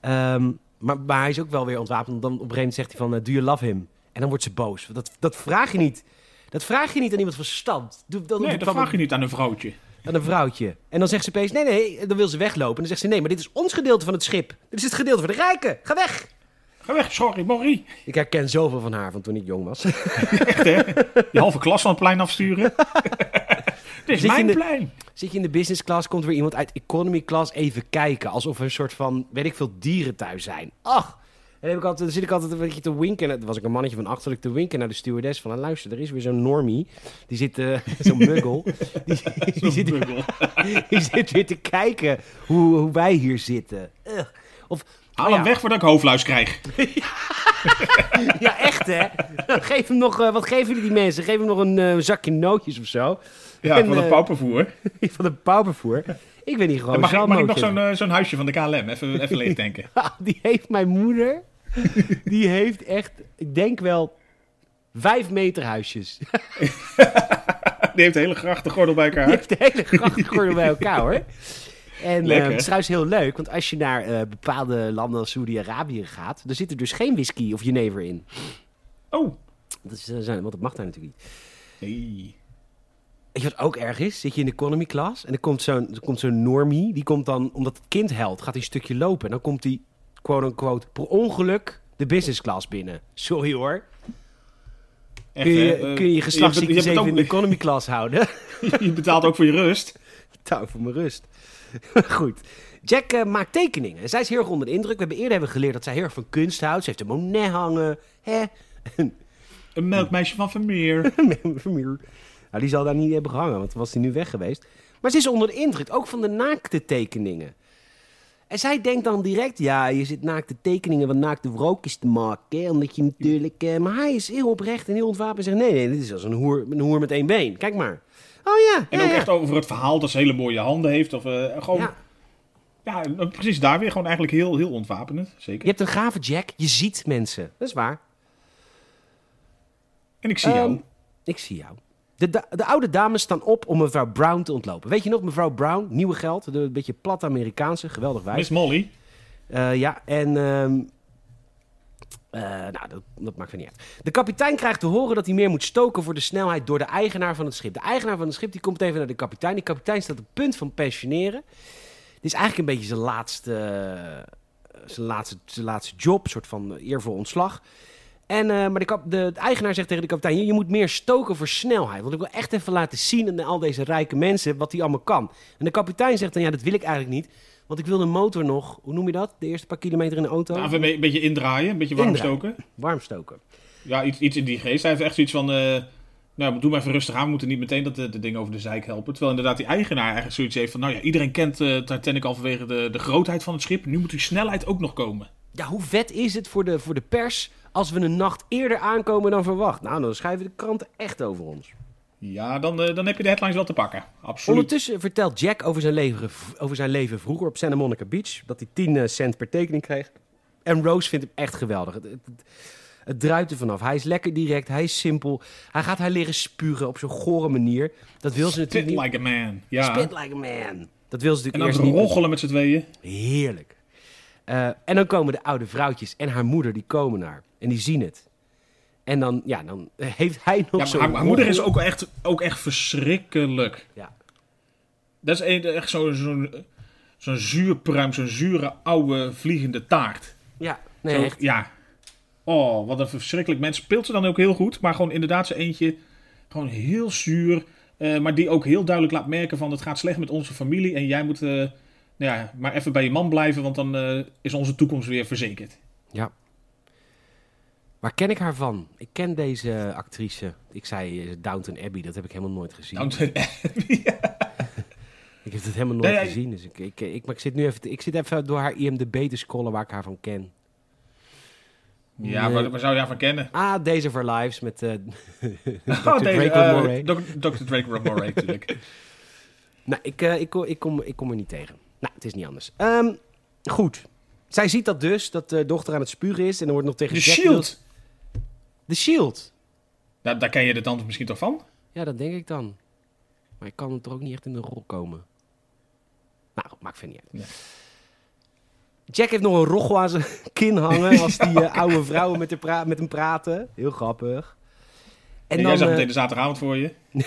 Ehm, maar, maar hij is ook wel weer ontwapend. Dan op een gegeven moment zegt hij van, do you love him? En dan wordt ze boos. Dat, dat vraag je niet. Dat vraag je niet aan iemand van stand. Doe, nee, dat vraag je niet aan een vrouwtje. Aan een vrouwtje. En dan zegt ze opeens, nee, nee, dan wil ze weglopen. En dan zegt ze, nee, maar dit is ons gedeelte van het schip. Dit is het gedeelte van de rijken. Ga weg. Ga weg, sorry, Morrie. Ik herken zoveel van haar van toen ik jong was. Echt hè? Je halve klas van het plein afsturen. Dit is mijn de- plein. Zit je in de business class, komt er weer iemand uit economy class even kijken. Alsof er een soort van, weet ik veel, dieren thuis zijn. Ach, en dan, heb ik altijd, dan zit ik altijd een beetje te winken. En dan was ik een mannetje van achter, ik te winken naar de stewardess. Van, nou, luister, er is weer zo'n normie. Die zit, eh, zo'n muggel. Die, die, zit, die zit weer te kijken hoe, hoe wij hier zitten. Ugh. Of, Haal oh hem ja. weg voordat ik hoofdluis krijg. Ja, echt hè. Geef hem nog, eh, wat geven jullie die mensen? Geef hem nog een eh, zakje nootjes of zo. Ja, En, van het eh, paupervoer. Van de pauwvervoer. Ik weet niet gewoon. Mag, ik, mag ik nog zo'n zo'n huisje van de KLM even, even leeg denken. Die heeft mijn moeder. Die heeft echt, ik denk wel, vijf meter huisjes. Die heeft de hele grachtengordel bij elkaar. Die heeft de hele grachtgordel bij elkaar hoor. En Lekker. eh, het is trouwens heel leuk, want als je naar eh, bepaalde landen als Saudi-Arabië gaat, dan zit er dus geen whisky of jenever in. Oh. Dat is, eh, zijn- want dat mag daar natuurlijk niet. Nee. Weet je wat ook erg is? Zit je in de economy class en er komt zo'n er komt zo'n normie, die komt dan, omdat het kind helpt, gaat hij een stukje lopen. En dan komt hij, quote-unquote, per ongeluk de business class binnen. Sorry hoor. Echt, Kun je kun Eh, je, je geslachtsziektes even in de ook- economy class houden? Je betaalt ook voor je rust. Touw voor mijn rust. Goed. Jack eh, maakt tekeningen. En zij is heel erg onder de indruk. We hebben eerder hebben geleerd dat zij heel erg van kunst houdt. Ze heeft een Monet hangen. Hè? Een melkmeisje van Vermeer. Vermeer. nou, die zal daar niet hebben gehangen, want was hij nu weg geweest. Maar ze is onder de indruk, ook van de naakte tekeningen. En zij denkt dan direct, ja, je zit naakte tekeningen van naakte wrookjes te maken. Hè? Omdat je natuurlijk... eh, maar hij is heel oprecht en heel ontwapend en zegt, nee, nee, dit is als een hoer, een hoer met één been. Kijk maar. Oh ja, En ja, ook ja. echt over het verhaal dat ze hele mooie handen heeft. Of eh, gewoon, Ja. ja. en precies daar weer gewoon eigenlijk heel, heel ontwapenend. Je Zeker. hebt een gave Jack, je ziet mensen. Dat is waar. En ik zie Ehm, jou. Ik zie jou. De, de oude dames staan op om mevrouw Brown te ontlopen. Weet je nog, mevrouw Brown, nieuwe geld, de een beetje plat Amerikaanse, geweldig wijs. Miss Molly. Eh, ja, en... ehm, eh, nou, dat, dat maakt er niet uit. De kapitein krijgt te horen dat hij meer moet stoken voor de snelheid door de eigenaar van het schip. De eigenaar van het schip die komt even naar de kapitein. Die kapitein staat op het punt van pensioneren. Dit is eigenlijk een beetje zijn laatste, eh, zijn laatste, zijn laatste job, een soort van eervol ontslag. En, eh, maar de, kap- de, de eigenaar zegt tegen de kapitein: je, je moet meer stoken voor snelheid. Want ik wil echt even laten zien aan al deze rijke mensen wat hij allemaal kan. En de kapitein zegt dan: ja, dat wil ik eigenlijk niet. Want ik wil de motor nog, hoe noem je dat? De eerste paar kilometer in de auto? Nou, even een beetje indraaien, een beetje warm Indraaien. stoken. Warm stoken. Ja, iets, iets in die geest. Hij heeft echt zoiets van... eh, nou, doe maar even rustig aan. We moeten niet meteen dat de, de ding over de zeik helpen. Terwijl inderdaad die eigenaar eigenlijk zoiets heeft van... Nou ja, iedereen kent eh, Titanic al vanwege de, de grootheid van het schip. Nu moet die snelheid ook nog komen. Ja, hoe vet is het voor de, voor de pers als we een nacht eerder aankomen dan verwacht? Nou, dan schrijven de kranten echt over ons. Ja, dan, eh, dan heb je de headlines wel te pakken. Absoluut. Ondertussen vertelt Jack over zijn, leven, over zijn leven vroeger op Santa Monica Beach. Dat hij 10 eh, cent per tekening kreeg. En Rose vindt hem echt geweldig. Het, het, het, het druipt er vanaf. Hij is lekker direct, hij is simpel. Hij gaat haar leren spugen op zo'n gore manier. Dat wil ze Spit natuurlijk niet. like a man. Ja. Spit like a man. Dat wil ze en natuurlijk dan eerst niet. roggelen met z'n tweeën. Heerlijk. Eh, en dan komen de oude vrouwtjes en haar moeder, die komen naar. En die zien het. En dan, ja, dan heeft hij nog Ja, zo'n haar, haar moeder is ook echt, ook echt verschrikkelijk. Ja. Dat is echt zo'n zo'n zo'n zuurpruim, zo'n zure oude vliegende taart. Ja, nee, Zo, echt. Ja. Oh, wat een verschrikkelijk mens. Speelt ze dan ook heel goed, maar gewoon inderdaad zo eentje, gewoon heel zuur. eh, maar die ook heel duidelijk laat merken van het gaat slecht met onze familie. En jij moet eh, nou ja, maar even bij je man blijven, want dan eh, is onze toekomst weer verzekerd. Ja. Waar ken ik haar van? Ik ken deze actrice. Ik zei eh, Downton Abbey, dat heb ik helemaal nooit gezien. Downton Ik heb het helemaal nooit Nee, gezien. Dus ik, ik, ik, maar ik zit nu even, ik zit even door haar IMDb te scrollen waar ik haar van ken. Ja, Nee. waar, waar zou je haar van kennen? Ah, Days of Our Lives met eh Dr. Oh, eh, Moray. Dr. Dr. Drake Moray, natuurlijk. Nou, ik, ik, ik, kom, ik kom er niet tegen. Nou, het is niet anders. Ehm, goed. Zij ziet dat dus, dat de dochter aan het spugen is. En er wordt nog tegen De Jack Shield. De Shield. Nou, daar ken je de tante misschien toch van? Ja, dat denk ik dan. Maar ik kan er toch ook niet echt in de rol komen. Nou, maakt verder niet uit. Nee. Jack heeft nog een roggel aan zijn kin hangen als die eh, oude vrouwen met, hem pra- met hem praten. Heel grappig. En En dan, jij zag eh, meteen de zaterdagavond voor je.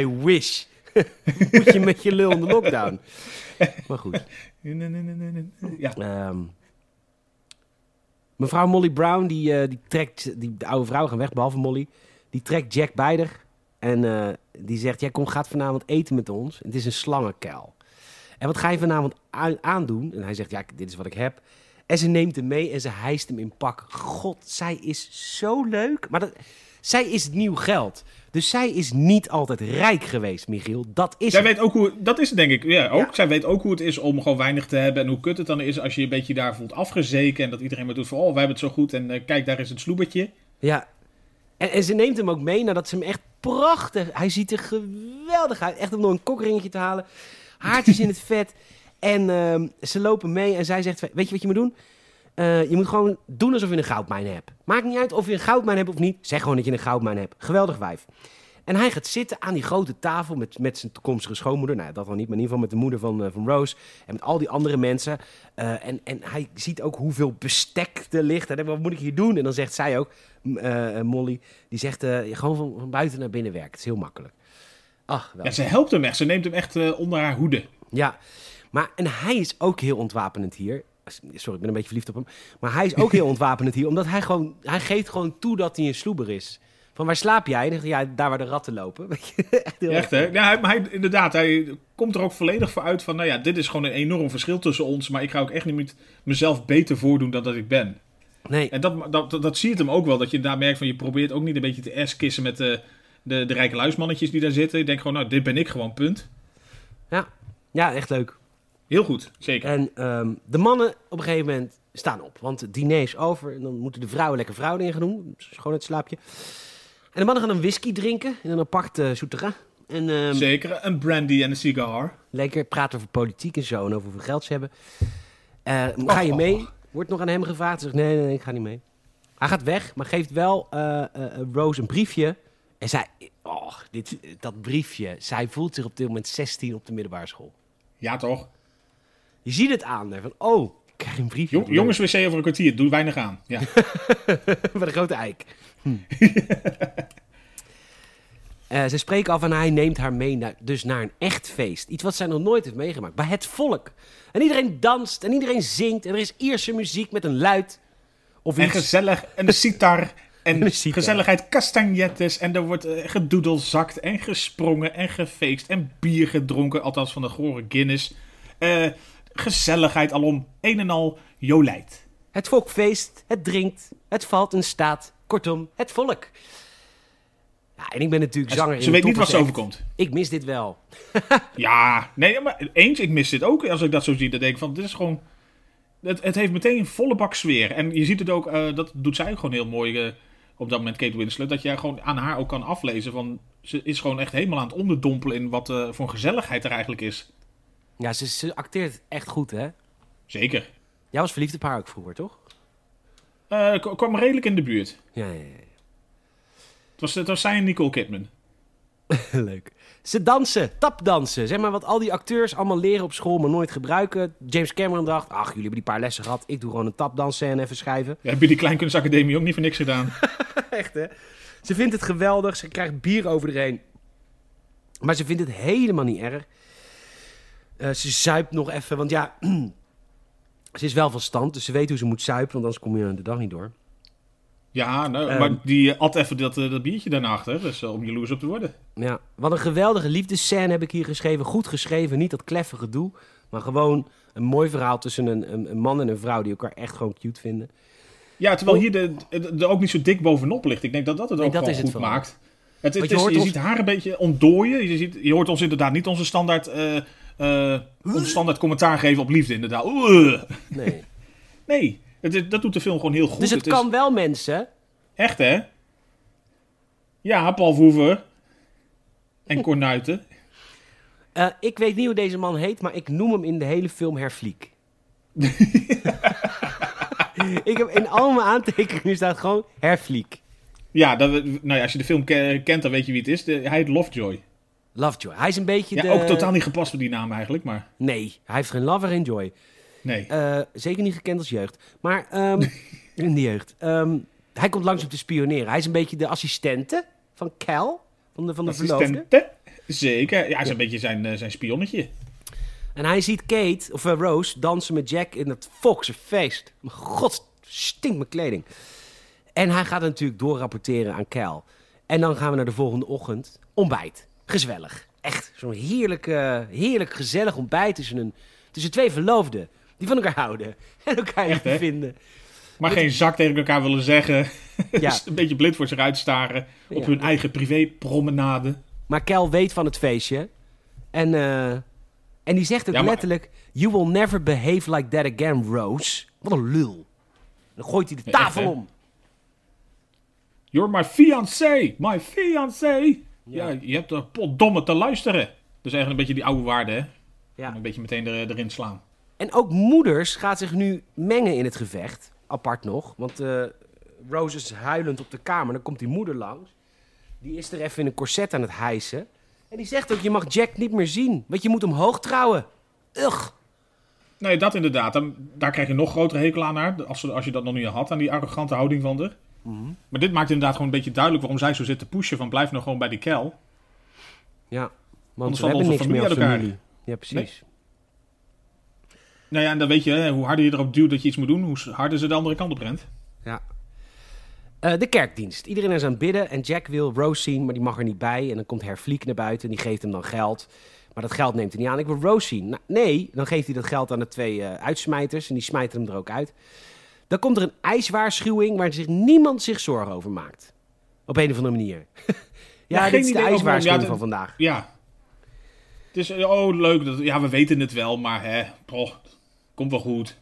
I wish. Moet je met je lul in de lockdown. Maar goed. Ja. Ehm, mevrouw Molly Brown, die, eh, die trekt, die, de oude vrouw gaan weg, behalve Molly. Die trekt Jack haar. En eh, die zegt, jij kom, gaat vanavond eten met ons. Het is een slangenkuil. En wat ga je vanavond aan- aandoen? En hij zegt, ja, dit is wat ik heb. En ze neemt hem mee en ze hijst hem in pak. God, zij is zo leuk. Maar dat, zij is nieuw geld. Dus zij is niet altijd rijk geweest, Michiel. Dat is Zij het. weet ook hoe, dat is het denk ik. Ja, ook. Ja. Zij weet ook hoe het is om gewoon weinig te hebben. En hoe kut het dan is als je je een beetje daar voelt afgezeken. En dat iedereen maar doet van, oh, wij hebben het zo goed. En eh, kijk, daar is het sloebertje. Ja. En, en ze neemt hem ook mee nadat ze hem echt prachtig... Hij ziet er geweldig uit. Echt om nog een kokringetje te halen. Haartjes in het vet. En ehm, ze lopen mee en zij zegt... Weet je wat je moet doen? Eh, je moet gewoon doen alsof je een goudmijn hebt. Maakt niet uit of je een goudmijn hebt of niet. Zeg gewoon dat je een goudmijn hebt. Geweldig wijf. En hij gaat zitten aan die grote tafel met, met zijn toekomstige schoonmoeder. Nou, dat dan niet, maar in ieder geval met de moeder van, eh, van Rose. En met al die andere mensen. Eh, en, en hij ziet ook hoeveel bestek er ligt. En wat moet ik hier doen? En dan zegt zij ook, Molly, die zegt gewoon van, van buiten naar binnen werken. Het is heel makkelijk. Ach, wel. Ja, ze helpt hem echt. Ze neemt hem echt onder haar hoede. Ja, maar en hij is ook heel ontwapenend hier. Sorry, ik ben een beetje verliefd op hem. Maar hij is ook heel ontwapenend hier, omdat hij gewoon... Hij geeft gewoon toe dat hij een sloeber is. Van waar slaap jij? Ja, daar waar de ratten lopen. Echt heel Echt, hè? Ja, hij, maar hij, inderdaad, hij komt er ook volledig voor uit van... Nou ja, dit is gewoon een enorm verschil tussen ons. Maar ik ga ook echt niet met mezelf beter voordoen dan dat ik ben. Nee, En dat, dat, dat, dat zie je hem ook wel. Dat je daar merkt van, je probeert ook niet een beetje te kissen met de, de, de rijke luismannetjes die daar zitten. Je denkt gewoon, nou, dit ben ik gewoon, punt. ja. ja, echt leuk. Heel goed, zeker. En ehm, de mannen op een gegeven moment staan op. Want het diner is over. En dan moeten de vrouwen lekker vrouwen gaan doen. Schoon het slaapje. En de mannen gaan een whisky drinken. In een apart uh, souterrain. En ehm, Zeker, een brandy en een cigar. lekker praten over politiek en zo. En over hoeveel geld ze hebben. Eh, ga je Oh. mee? Wordt nog aan hem gevraagd. Zegt nee, nee, nee, ik ga niet mee. Hij gaat weg, maar geeft wel eh, Rose een briefje. En zij, oh, dit, dat briefje. Zij voelt zich op dit moment 16 op de middelbare school. Ja, toch? Je ziet het aan. Hè, van, oh, ik krijg een briefje. Jong, jongens wc over een kwartier, doe weinig aan. Ja. Bij de grote eik. Hm. Eh, ze spreken af en hij neemt haar mee naar, dus naar een echt feest. Iets wat zij nog nooit heeft meegemaakt. Bij het volk. En iedereen danst en iedereen zingt. En er is Ierse muziek met een luid. Of En iets. gezellig. En de sitar. En een sitar. gezelligheid castagnettes. En er wordt eh, gedoedelzakt en gesprongen en gefeest. En bier gedronken. Althans van de gore Guinness. Eh, gezelligheid alom. Een en al jolijt. Het volk feest, het drinkt, het valt en staat. Kortom, het volk. Ja, en ik ben natuurlijk zanger in Ze een weet niet wat ze overkomt. Ik mis dit wel. Ja, nee, maar eens, ik mis dit ook. Als ik dat zo zie, dan denk ik van, dit is gewoon... Het, het heeft meteen een volle bak sfeer. En je ziet het ook, eh, dat doet zij gewoon heel mooi eh, op dat moment, Kate Winslet. Dat je gewoon aan haar ook kan aflezen van... Ze is gewoon echt helemaal aan het onderdompelen in wat eh, voor gezelligheid er eigenlijk is. Ja, ze, ze acteert echt goed, hè? Zeker. Jij was verliefd op haar ook vroeger, toch? K- kwam redelijk in de buurt. Ja, ja, ja. Het was, het was zij en Nicole Kidman. Leuk. Ze dansen, tapdansen. Zeg maar wat al die acteurs allemaal leren op school, maar nooit gebruiken. James Cameron dacht, ach, jullie hebben die paar lessen gehad. Ik doe gewoon een tapdansscène even schrijven. Ja, heb je die Kleinkunstacademie ook niet voor niks gedaan? Echt, hè? Ze vindt het geweldig. Ze krijgt bier over erheen. Maar ze vindt het helemaal niet erg. Eh, ze zuipt nog even, want ja... ze is wel van stand, dus ze weet hoe ze moet zuipen, want anders kom je de dag niet door. Ja, nou, Ehm. maar die eh, at even dat, eh, dat biertje daarna achter. Dus om jaloers op te worden. Ja, wat een geweldige liefdesscène heb ik hier geschreven. Goed geschreven, niet dat kleffe gedoe. Maar gewoon een mooi verhaal tussen een, een, een man en een vrouw die elkaar echt gewoon cute vinden. Ja, terwijl Oh. hier de, de, de ook niet zo dik bovenop ligt. Ik denk dat dat het Nee, ook dat gewoon is het goed maakt. Het, je is, je ons- ziet haar een beetje ontdooien. Je, ziet, je hoort ons inderdaad niet onze standaard, eh, onze standaard commentaar geven op liefde inderdaad. Nee. Nee, het, dat doet de film gewoon heel goed. dus het kan wel, mensen. echt hè? Ja, Paul Verhoeven. En Cornuiten. Eh, ik weet niet hoe deze man heet, maar ik noem hem in de hele film Herfliek. ik heb in al mijn aantekeningen staat gewoon Herfliek. Ja, dat, nou ja, als je de film ke- kent, dan weet je wie het is. De, hij heet Lovejoy. Lovejoy. Hij is een beetje Ja, de... ook totaal niet gepast voor die naam eigenlijk, maar Nee, hij heeft geen love en joy. nee. Eh, zeker niet gekend als jeugd. Maar ehm, in de jeugd. Ehm, hij komt langs om te spioneren. Hij is een beetje de assistente van Cal, van de, van de verloofde. Assistente. Zeker. Ja, hij is een beetje zijn, eh, zijn spionnetje. En hij ziet Kate, of eh, Rose, dansen met Jack in het Volkse feest. Mijn god, stinkt mijn kleding. En hij gaat natuurlijk doorrapporteren aan Cal. En dan gaan we naar de volgende ochtend. Ontbijt. Gezwellig. Echt, zo'n heerlijk, eh, heerlijk gezellig ontbijt tussen, een, tussen twee verloofden. Die van elkaar houden. En elkaar Echt, hè? vinden. Maar geen zak tegen elkaar willen zeggen. Ja. Dus een beetje blind voor zich uitstaren. Op hun eigen privé-promenade. Maar Cal weet van het feestje. En, eh, en die zegt ook Ja, maar- letterlijk... You will never behave like that again, Rose. Wat een lul. Dan gooit hij de echt, tafel om. You're my fiancé! My fiancé! Ja. Ja. je hebt er potdomme te luisteren. Dus eigenlijk een beetje die oude waarde, hè? Ja. Een beetje meteen er, erin slaan. En ook moeders gaat zich nu mengen in het gevecht. Apart nog. Want eh, Rose is huilend op de kamer. Dan komt die moeder langs. Die is er even in een corset aan het hijsen. En die zegt ook, je mag Jack niet meer zien. Want je moet hem hoog trouwen. Ugh. Nee, dat inderdaad. Daar krijg je nog grotere hekel aan haar. Als, als je dat nog niet had, aan die arrogante houding van haar. Maar dit maakt inderdaad gewoon een beetje duidelijk waarom zij zo zit te pushen. Van blijf nou gewoon bij die kel. Ja, want Anders we hebben niks meer familie familie. Ja, precies. Nou ja, en dan weet je, hè, hoe harder je erop duwt dat je iets moet doen, hoe harder ze de andere kant op rent. Ja. Eh, de kerkdienst. Iedereen is aan het bidden en Jack wil Rose zien, maar die mag er niet bij. En dan komt Herfliek naar buiten en die geeft hem dan geld. Maar dat geld neemt hij niet aan. Ik wil Rose zien. Nou, nee, dan geeft hij dat geld aan de twee eh, uitsmijters en die smijten hem er ook uit. Dan komt er een ijswaarschuwing waar zich niemand zich zorgen over maakt. Op een of andere manier. ja, dit is de ijswaarschuwing ja, van vandaag. Ja. Het is, oh leuk, dat, ja we weten het wel, maar hè, komt wel goed.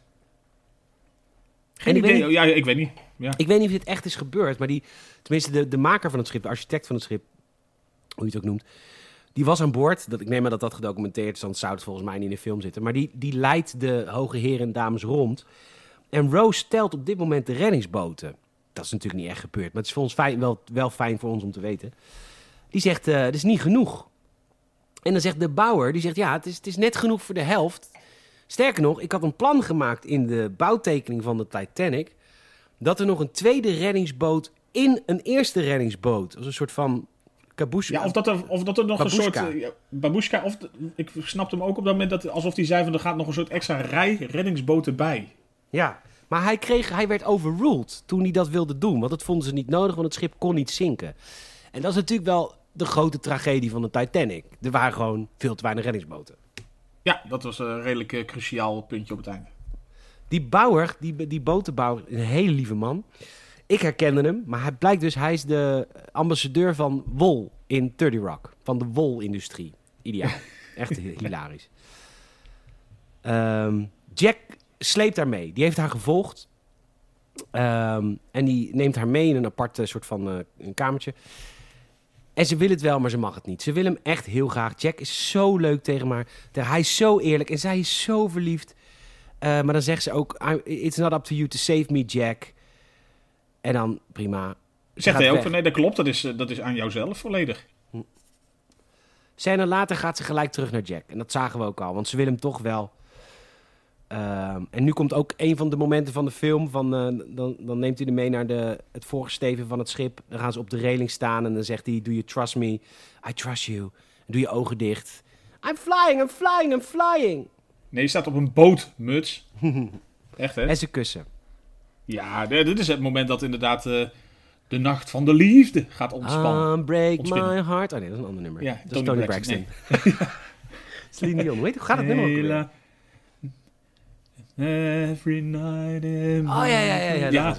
Geen idee, niet- ja, ik weet niet. Ja. Ik weet niet of dit echt is gebeurd, maar die, tenminste de, de maker van het schip, de architect van het schip, hoe je het ook noemt, die was aan boord. Dat, ik neem maar dat dat gedocumenteerd is, anders zou het volgens mij niet in de film zitten. Maar die, die leidt de hoge heren en dames rond. En Rose stelt op dit moment de reddingsboten. Dat is natuurlijk niet echt gebeurd, maar het is voor ons fijn, wel, wel fijn voor ons om te weten. Die zegt, het is niet genoeg. En dan zegt de bouwer, die zegt, ja, het is, het is net genoeg voor de helft. Sterker nog, ik had een plan gemaakt in de bouwtekening van de Titanic dat er nog een tweede reddingsboot in een eerste reddingsboot, als een soort van kaboesje. Ja, of dat er, of dat er nog Babushka. een soort... eh, ja, babushka, of ik snapte hem ook op dat moment dat alsof hij zei van er gaat nog een soort extra rij reddingsboten bij. Ja, Maar hij, kreeg, hij werd overruled toen hij dat wilde doen. Want dat vonden ze niet nodig, want het schip kon niet zinken. En dat is natuurlijk wel de grote tragedie van de Titanic. Er waren gewoon veel te weinig reddingsboten. Ja, dat was een redelijk eh, cruciaal puntje op het einde. Die bouwer, die, die botenbouwer, een hele lieve man. Ik herkende hem, maar hij blijkt dus, hij is de ambassadeur van wol in 30 Rock. Van de wolindustrie. Ideaal. Echt hilarisch. Ehm, Jack sleept haar mee. Die heeft haar gevolgd. Ehm, en die neemt haar mee in een apart eh, soort van eh, een kamertje. En ze wil het wel, maar ze mag het niet. Ze wil hem echt heel graag. Jack is zo leuk tegen haar. Hij is zo eerlijk en zij is zo verliefd. Eh, maar dan zegt ze ook: It's not up to you to save me, Jack. En dan prima. Zegt hij ook van nee, dat klopt, dat is, dat is aan jouzelf volledig. Hm. Scène later gaat ze gelijk terug naar Jack. En dat zagen we ook al, want ze wil hem toch wel. Ehm, en nu komt ook een van de momenten van de film. Van, uh, dan, dan neemt hij hem mee naar de, het voorgesteven van het schip. Dan gaan ze op de reling staan en dan zegt hij: Do you trust me? I trust you. En doe je ogen dicht. I'm flying, I'm flying, I'm flying. Nee, je staat op een boot, muts. Echt, hè? En ze kussen. Ja, dit is het moment dat inderdaad uh, de nacht van de liefde gaat ontspannen. Um, break my heart. Oh nee, dat is een ander nummer. Ja, dat is Tony Braxton. Braxton. Nee. Celine Dion. Weet, hoe gaat het nummer ook Every night in Oh ja, ja, ja. ja, ja.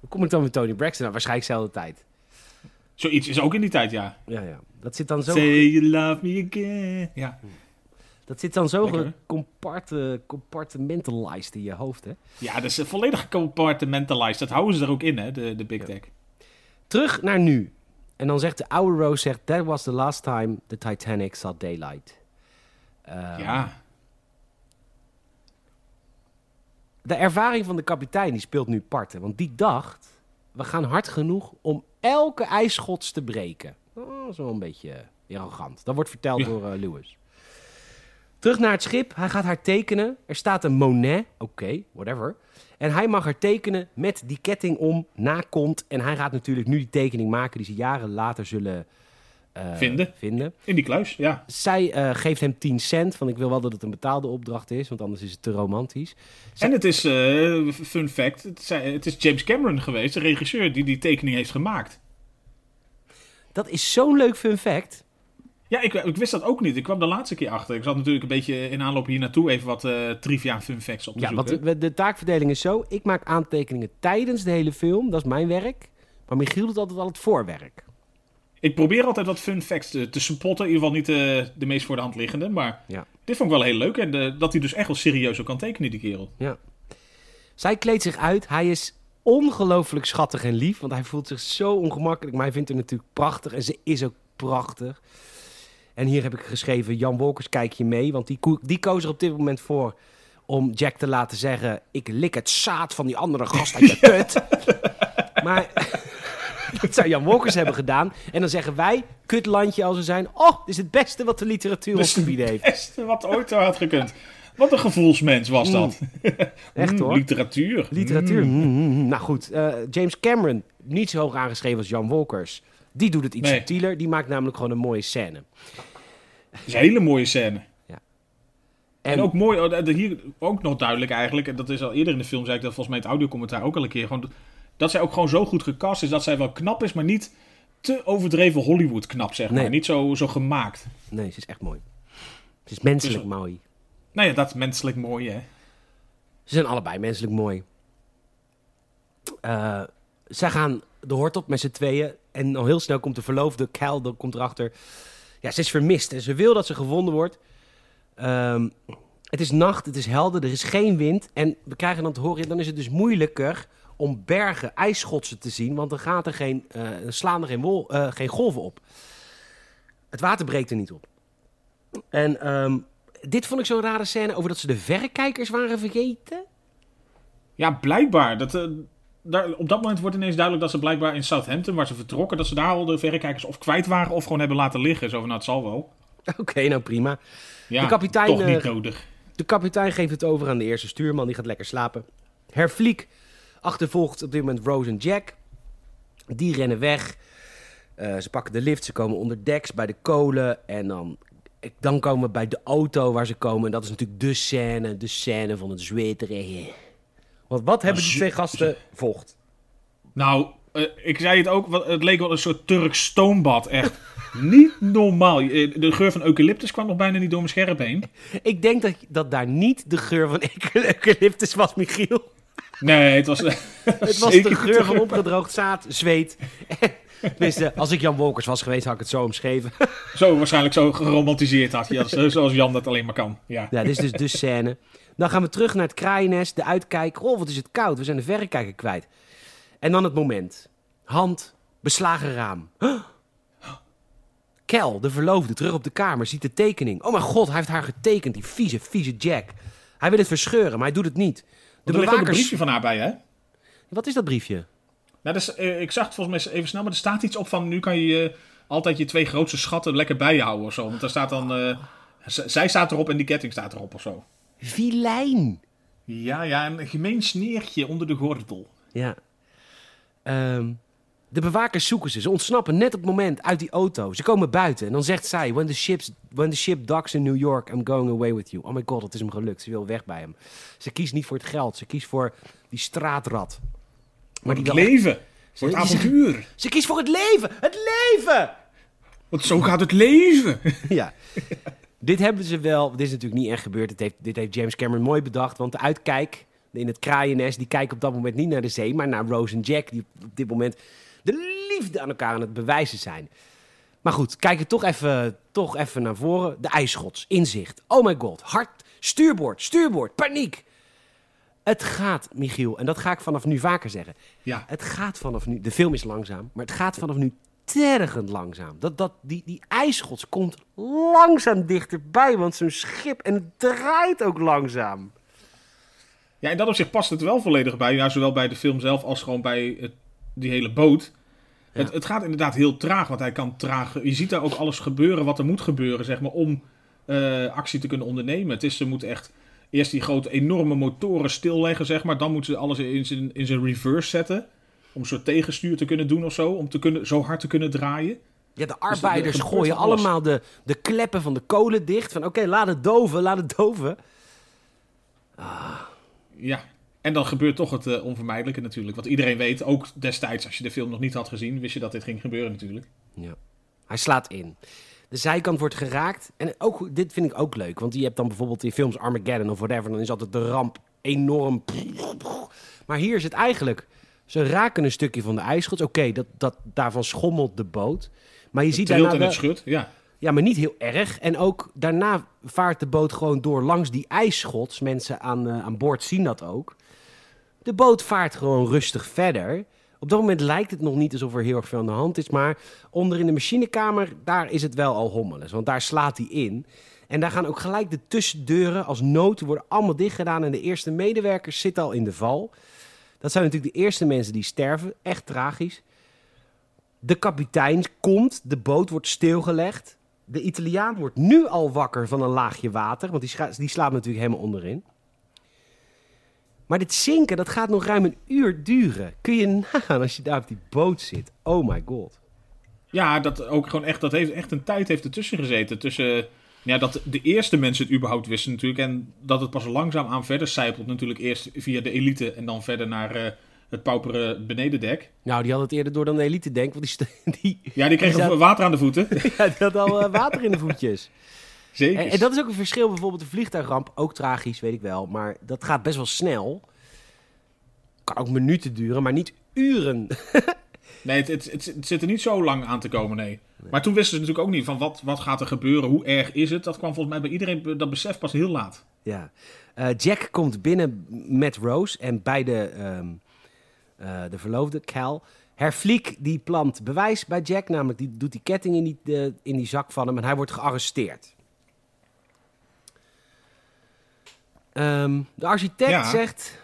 Hoe kom ik dan met Tony Braxton? Nou, waarschijnlijk dezelfde tijd. Zoiets is ook in die tijd, ja. Ja, ja. Dat zit dan zo... Say you love me again. Ja. Dat zit dan zo comparte, compartmentalized in je hoofd, hè? Ja, dat is volledig compartmentalized. Dat houden ze er ook in, hè, de, de Big Deck. Terug naar nu. En dan zegt de oude Rose, zegt, that was the last time the Titanic saw daylight. Um, ja. De ervaring van de kapitein, die speelt nu parten. Want die dacht, we gaan hard genoeg om elke ijsschots te breken. Oh, dat is wel een beetje arrogant. Dat wordt verteld door uh, Lewis. Terug naar het schip. Hij gaat haar tekenen. Er staat een Monet. Oké, whatever. En hij mag haar tekenen met die ketting om na kont. En hij gaat natuurlijk nu die tekening maken die ze jaren later zullen vinden. vinden. In die kluis, ja. Zij uh, geeft hem 10 cent. Van ik wil wel dat het een betaalde opdracht is, want anders is het te romantisch. Zij... En het is, uh, fun fact, het, het is James Cameron geweest, de regisseur, die die tekening heeft gemaakt. Dat is zo'n leuk fun fact. Ja, ik, ik, wist dat ook niet. Ik kwam de laatste keer achter. Ik zat natuurlijk een beetje in aanloop hier naartoe even wat uh, trivia fun facts op te ja, zoeken. Want de, taakverdeling is zo. Ik maak aantekeningen tijdens de hele film. Dat is mijn werk. Maar Michiel doet altijd al het voorwerk. Ik probeer altijd wat fun facts te, te spotten. In ieder geval niet de, de meest voor de hand liggende. Maar ja. dit vond ik wel heel leuk. En de, dat hij dus echt wel serieus ook kan tekenen, die kerel. Ja. Zij kleedt zich uit. Hij is ongelooflijk schattig en lief. Want hij voelt zich zo ongemakkelijk. Maar hij vindt haar natuurlijk prachtig. En ze is ook prachtig. En hier heb ik geschreven, Jan Wolkers, kijk je mee. Want die, die koos er op dit moment voor om Jack te laten zeggen... ik lik het zaad van die andere gast uit je kut. maar dat zou Jan Wolkers hebben gedaan. En dan zeggen wij, kutlandje als we zijn... oh, dit is het beste wat de literatuur ons te bieden heeft. het beste wat ooit had gekund. Wat een gevoelsmens was dat. Mm. Echt mm, hoor. Literatuur. Literatuur. Mm. Nou goed, uh, James Cameron, niet zo hoog aangeschreven als Jan Wolkers... Die doet het iets Nee. subtieler. Die maakt namelijk gewoon een mooie scène. Dat is een hele mooie scène. Ja. En, En, ook mooi, oh, hier ook nog duidelijk eigenlijk, en dat is al eerder in de film, zei ik dat volgens mij het audiocommentaar ook al een keer, gewoon, dat zij ook gewoon zo goed gecast is, dat zij wel knap is, maar niet te overdreven Hollywood knap, zeg maar. Nee. Niet zo, zo gemaakt. Nee, ze is echt mooi. Ze is menselijk Dus- mooi. Nou ja, dat is menselijk mooi, hè. Ze zijn allebei menselijk mooi. Eh zij gaan de hort op met z'n tweeën. En al heel snel komt de verloofde Cal, dan komt erachter. Ja, ze is vermist en ze wil dat ze gevonden wordt. Ehm, het is nacht, het is helder, er is geen wind. En we krijgen dan te horen, dan is het dus moeilijker om bergen, ijsschotsen te zien. Want dan gaat er geen, eh, slaan er geen, wol, eh, geen golven op. Het water breekt er niet op. En ehm, dit vond ik zo'n rare scène over dat ze de verrekijkers waren vergeten. Ja, blijkbaar. Dat, eh, daar, op dat moment wordt ineens duidelijk dat ze blijkbaar in Southampton, waar ze vertrokken, dat ze daar al de verrekijkers of kwijt waren of gewoon hebben laten liggen. Zo van, nou, het zal wel. Oké, nou prima. Ja, De kapitein, toch niet nodig. De kapitein geeft het over aan de eerste stuurman, die gaat lekker slapen. Herfliek achtervolgt op dit moment Rose en Jack. Die rennen weg. Eh, ze pakken de lift, ze komen onder deks bij de kolen. En dan, dan komen we bij de auto waar ze komen. En dat is natuurlijk de scène, de scène van het zweterige. Want wat hebben die twee gasten vocht? Nou, eh, ik zei het ook, het leek wel een soort Turks stoombad. Echt niet normaal. Eh, De geur van eucalyptus kwam nog bijna niet door mijn scherp heen. Ik denk dat, dat daar niet de geur van eucalyptus was, Michiel. Nee, het was... Het was de geur van opgedroogd zaad, zweet. Tenminste, als ik Jan Wolkers was geweest, had ik het zo omschreven. Zo waarschijnlijk zo geromantiseerd had je. als- Zoals Jan dat alleen maar kan. Ja. Ja, dit is dus de scène. Dan gaan we terug naar het kraaiennest, de uitkijk. Oh, wat is het koud. We zijn de verrekijker kwijt. En dan het moment. Hand, beslagen raam. Huh? Kel, de verloofde, terug op de kamer, ziet de tekening. Oh mijn god, hij heeft haar getekend, die vieze, vieze Jack. Hij wil het verscheuren, maar hij doet het niet. De Er ligt ook een bewakers... briefje van haar bij, hè? Wat is dat briefje? Nou, dus, eh, ik zag het volgens mij even snel, maar er staat iets op van... Nu kan je altijd je twee grootste schatten lekker bij je houden of zo. Want daar staat dan... eh, zij staat erop en die ketting staat erop of zo. Vilijn. Ja, ja, een gemeen sneertje onder de gordel. Ja. Ehm, de bewakers zoeken ze. Ze ontsnappen net op het moment uit die auto. Ze komen buiten en dan zegt zij... When the, ships, when the ship docks in New York, I'm going away with you. Oh my god, het is hem gelukt. Ze wil weg bij hem. Ze kiest niet voor het geld. Ze kiest voor die straatrat. Maar die het echt- leven. Voor het Ze- avontuur. Ze kiest voor het leven. Het leven! Want zo gaat het leven. ja. dit hebben ze wel... Dit is natuurlijk niet echt gebeurd. Dit heeft, dit heeft James Cameron mooi bedacht. Want de uitkijk in het kraaiennest... die kijken op dat moment niet naar de zee... maar naar Rose en Jack... die op dit moment de liefde aan elkaar aan het bewijzen zijn. Maar goed, kijken toch even, toch even naar voren. De ijsschots, inzicht. Oh my god, hard, stuurboord, stuurboord, paniek. Het gaat, Michiel, en dat ga ik vanaf nu vaker zeggen. Ja. Het gaat vanaf nu, de film is langzaam, maar het gaat vanaf nu tergend langzaam. Dat, dat, die, die ijsschots komt langzaam dichterbij, want zo'n schip, en het draait ook langzaam. Ja, in dat opzicht past het wel volledig bij. Ja, zowel bij de film zelf als gewoon bij het, die hele boot. Het, het gaat inderdaad heel traag, want hij kan traag... Je ziet daar ook alles gebeuren wat er moet gebeuren, zeg maar, om eh, actie te kunnen ondernemen. Het is, ze moeten echt eerst die grote enorme motoren stilleggen, zeg maar. Dan moeten ze alles in zijn, in zijn reverse zetten. Om een soort tegenstuur te kunnen doen of zo. Om te kunnen, zo hard te kunnen draaien. Ja, de er arbeiders gooien allemaal de, de kleppen van de kolen dicht. Van oké, laat het doven, laat het doven. Ja. En dan gebeurt toch het eh, onvermijdelijke natuurlijk. Want iedereen weet, ook destijds als je de film nog niet had gezien, wist je dat dit ging gebeuren natuurlijk. Ja. Hij slaat in. De zijkant wordt geraakt. En ook, dit vind ik ook leuk. Want je hebt dan bijvoorbeeld in films Armageddon of whatever. Dan is altijd de ramp enorm. Maar hier is het eigenlijk. Ze raken een stukje van de ijsschots. Oké, dat, dat, daarvan schommelt de boot. Maar je ziet daarna en het schut, ja. Ja, maar niet heel erg. En ook daarna vaart de boot gewoon door langs die ijsschots. Mensen aan, eh, aan boord zien dat ook. De boot vaart gewoon rustig verder. Op dat moment lijkt het nog niet alsof er heel erg veel aan de hand is. Maar onder in de machinekamer, daar is het wel al hommeles. Want daar slaat hij in. En daar gaan ook gelijk de tussendeuren als nood worden allemaal dicht gedaan. En de eerste medewerkers zitten al in de val. Dat zijn natuurlijk de eerste mensen die sterven. Echt tragisch. De kapitein komt, de boot wordt stilgelegd. De Italiaan wordt nu al wakker van een laagje water, want die, die slaapt natuurlijk helemaal onderin. Maar dit zinken, dat gaat nog ruim een uur duren. Kun je nagaan als je daar op die boot zit. Oh my god. Ja, dat ook gewoon echt, dat heeft echt een tijd heeft ertussen gezeten. Tussen, ja, dat de eerste mensen het überhaupt wisten natuurlijk. En dat het pas langzaam aan verder zijpelt natuurlijk. Eerst via de elite en dan verder naar eh, het paupere benedendek. Nou, die had het eerder door dan de elite denk, want die, die, Ja, die kregen Die zat- water aan de voeten. ja, die had al eh, water in de voetjes. Zeker. En, en dat is ook een verschil, bijvoorbeeld de vliegtuigramp. Ook tragisch, weet ik wel. Maar dat gaat best wel snel. Kan ook minuten duren, maar niet uren. Nee, het, het, het, het zit er niet zo lang aan te komen, nee. Maar toen wisten ze natuurlijk ook niet van wat, wat gaat er gebeuren, hoe erg is het. Dat kwam volgens mij bij iedereen, dat besef pas heel laat. Ja. Eh, Jack komt binnen met Rose en bij de, ehm, eh, de verloofde, Cal. Herfliek die plant bewijs bij Jack, namelijk die doet die ketting in die, de- in die zak van hem en hij wordt gearresteerd. Ehm, de architect Ja. zegt...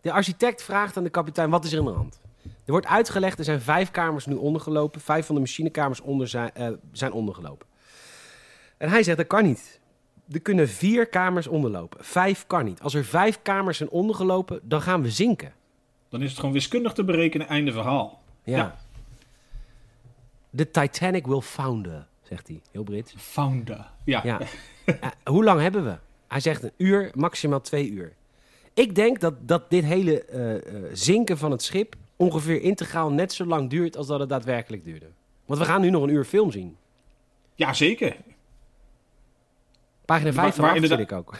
De architect vraagt aan de kapitein, wat is er aan de hand? Er wordt uitgelegd, er zijn vijf kamers nu ondergelopen. Vijf van de machinekamers onder zijn, eh, zijn ondergelopen. En hij zegt, dat kan niet. Er kunnen vier kamers onderlopen. Vijf kan niet. Als er vijf kamers zijn ondergelopen, dan gaan we zinken. Dan is het gewoon wiskundig te berekenen, einde verhaal. Ja. Ja. The Titanic will founder, zegt hij. Heel Brits. Founder. Ja. Ja. Eh, hoe lang hebben we? Hij zegt een uur, maximaal twee uur. Ik denk dat, dat dit hele eh, eh, zinken van het schip ongeveer integraal net zo lang duurt als dat het daadwerkelijk duurde. Want we gaan nu nog een uur film zien. Ja, zeker. Pagina 5 Maar- van maar vind ik ook.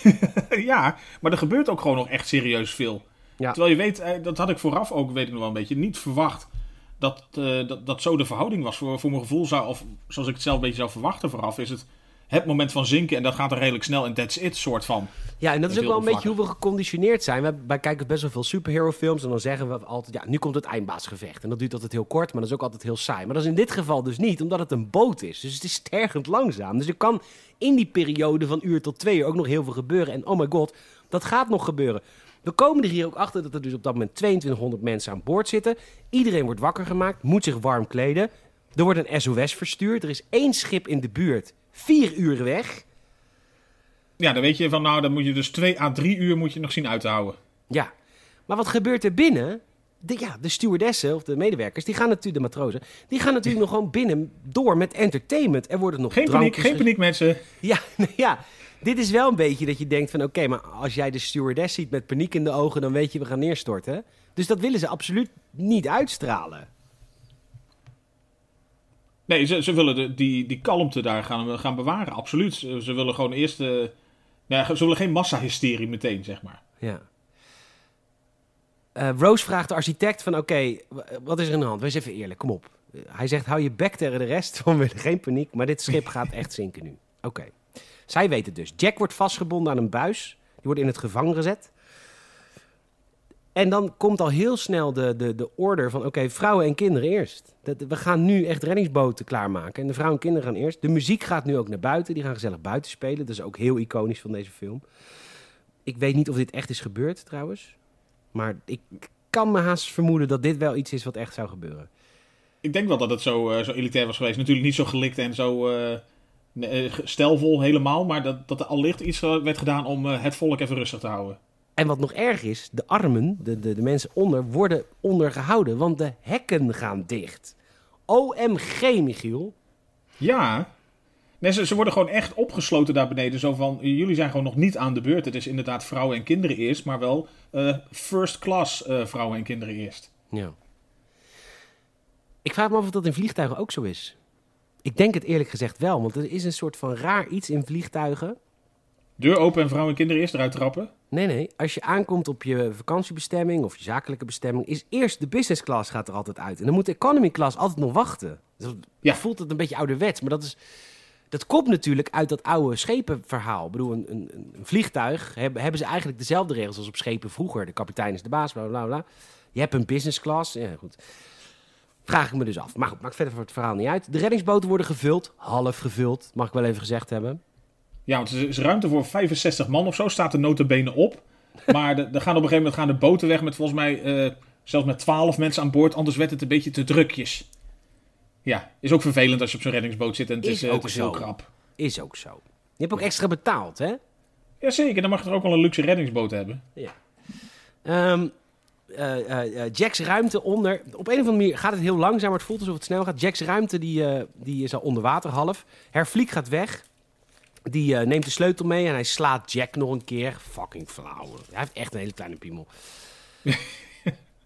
ja, maar er gebeurt ook gewoon nog echt serieus veel. Ja. Terwijl je weet, eh, dat had ik vooraf ook, weet ik nog wel een beetje, niet verwacht dat, dat, dat zo de verhouding was. Voor, voor mijn gevoel zou, of zoals ik het zelf een beetje zou verwachten vooraf, is het het moment van zinken en dat gaat er redelijk snel en that's it soort van. Ja, en dat is ook wel een beetje hoe we geconditioneerd zijn. We, wij kijken best wel veel superhero films en dan zeggen we altijd... ja, nu komt het eindbaasgevecht. En dat duurt altijd heel kort, maar dat is ook altijd heel saai. Maar dat is in dit geval dus niet, omdat het een boot is. Dus het is tergend langzaam. Dus er kan in die periode van uur tot twee uur ook nog heel veel gebeuren. En oh my god, dat gaat nog gebeuren. We komen er hier ook achter dat er dus op dat moment 2200 mensen aan boord zitten. Iedereen wordt wakker gemaakt, moet zich warm kleden. Er wordt een SOS verstuurd. Er is één schip in de buurt, vier uur weg... Ja, dan weet je van, nou, dan moet je dus twee à drie uur moet je nog zien uit te houden. Ja, maar wat gebeurt er binnen? De, ja, de stewardessen of de medewerkers, die gaan natuurlijk, de matrozen, die gaan natuurlijk nog gewoon binnen door met entertainment. Er worden nog Geen paniek, geen ge- paniek mensen. Ja, ja, dit is wel een beetje dat je denkt van, oké, maar als jij de stewardess ziet met paniek in de ogen, dan weet je, we gaan neerstorten. Dus dat willen ze absoluut niet uitstralen. Nee, ze, ze willen de, die, die kalmte daar gaan, gaan bewaren, absoluut. Ze, willen gewoon eerst, eh, nou ze willen geen massahysterie meteen, zeg maar. Ja. Eh, Rose vraagt de architect van, oké, wat is er aan de hand? Wees even eerlijk, kom op. Hij zegt, hou je bek tegen de rest, we willen geen paniek, maar dit schip gaat echt zinken nu. Oké. Zij weet het dus. Jack wordt vastgebonden aan een buis. Die wordt in het gevangen gezet. En dan komt al heel snel de, de, de order van, oké, vrouwen en kinderen eerst. Dat, we gaan nu echt reddingsboten klaarmaken. En de vrouwen en kinderen gaan eerst. De muziek gaat nu ook naar buiten. Die gaan gezellig buiten spelen. Dat is ook heel iconisch van deze film. Ik weet niet of dit echt is gebeurd trouwens. Maar ik kan me haast vermoeden dat dit wel iets is wat echt zou gebeuren. Ik denk wel dat het zo, eh, zo elitair was geweest. Natuurlijk niet zo gelikt en zo eh, eh, stijlvol helemaal, maar dat, dat er allicht iets werd gedaan om het volk even rustig te houden. En wat nog erg is, de armen, de, de, de mensen onder, worden ondergehouden. Want de hekken gaan dicht. OMG, Michiel. Ja. Nee, ze, ze worden gewoon echt opgesloten daar beneden. Zo van, jullie zijn gewoon nog niet aan de beurt. Het is inderdaad vrouwen en kinderen eerst, maar wel eh, first class eh, vrouwen en kinderen eerst. Ja. Ik vraag me af of dat in vliegtuigen ook zo is. Ik denk het eerlijk gezegd wel, want er is een soort van raar iets in vliegtuigen. Deur open en vrouwen en kinderen eerst eruit trappen. Nee, nee. Als je aankomt op je vakantiebestemming of je zakelijke bestemming, is eerst de business class gaat er altijd uit. En dan moet de economy class altijd nog wachten. Dus dat Ja. voelt het een beetje ouderwets, maar dat is... Dat komt natuurlijk uit dat oude schepenverhaal. Ik bedoel, een, een, een vliegtuig hebben, hebben ze eigenlijk dezelfde regels als op schepen vroeger. De kapitein is de baas, bla bla bla. Je hebt een business class. Ja, goed. Vraag ik me dus af. Maar goed, maakt verder voor het verhaal niet uit. De reddingsboten worden gevuld, half gevuld, mag ik wel even gezegd hebben. Ja, want er is ruimte voor 65 man of zo, staat er notabene op. Maar de- er gaan op een gegeven moment gaan de boten weg met volgens mij eh, zelfs met 12 mensen aan boord. Anders werd het een beetje te drukjes. Ja, is ook vervelend als je op zo'n reddingsboot zit en het is, Is eh, ook het is heel zo. krap. Is ook zo. Je hebt ook extra betaald, hè? Jazeker, dan mag je er ook wel een luxe reddingsboot hebben. Ehm, eh, Jack's ruimte onder. Op een of andere manier gaat het heel langzaam, maar het voelt alsof het snel gaat. Jack's ruimte die, die is al onder water half. Herfliek gaat weg. Die eh, neemt de sleutel mee en hij slaat Jack nog een keer. Fucking flauw. Hij heeft echt een hele kleine piemel.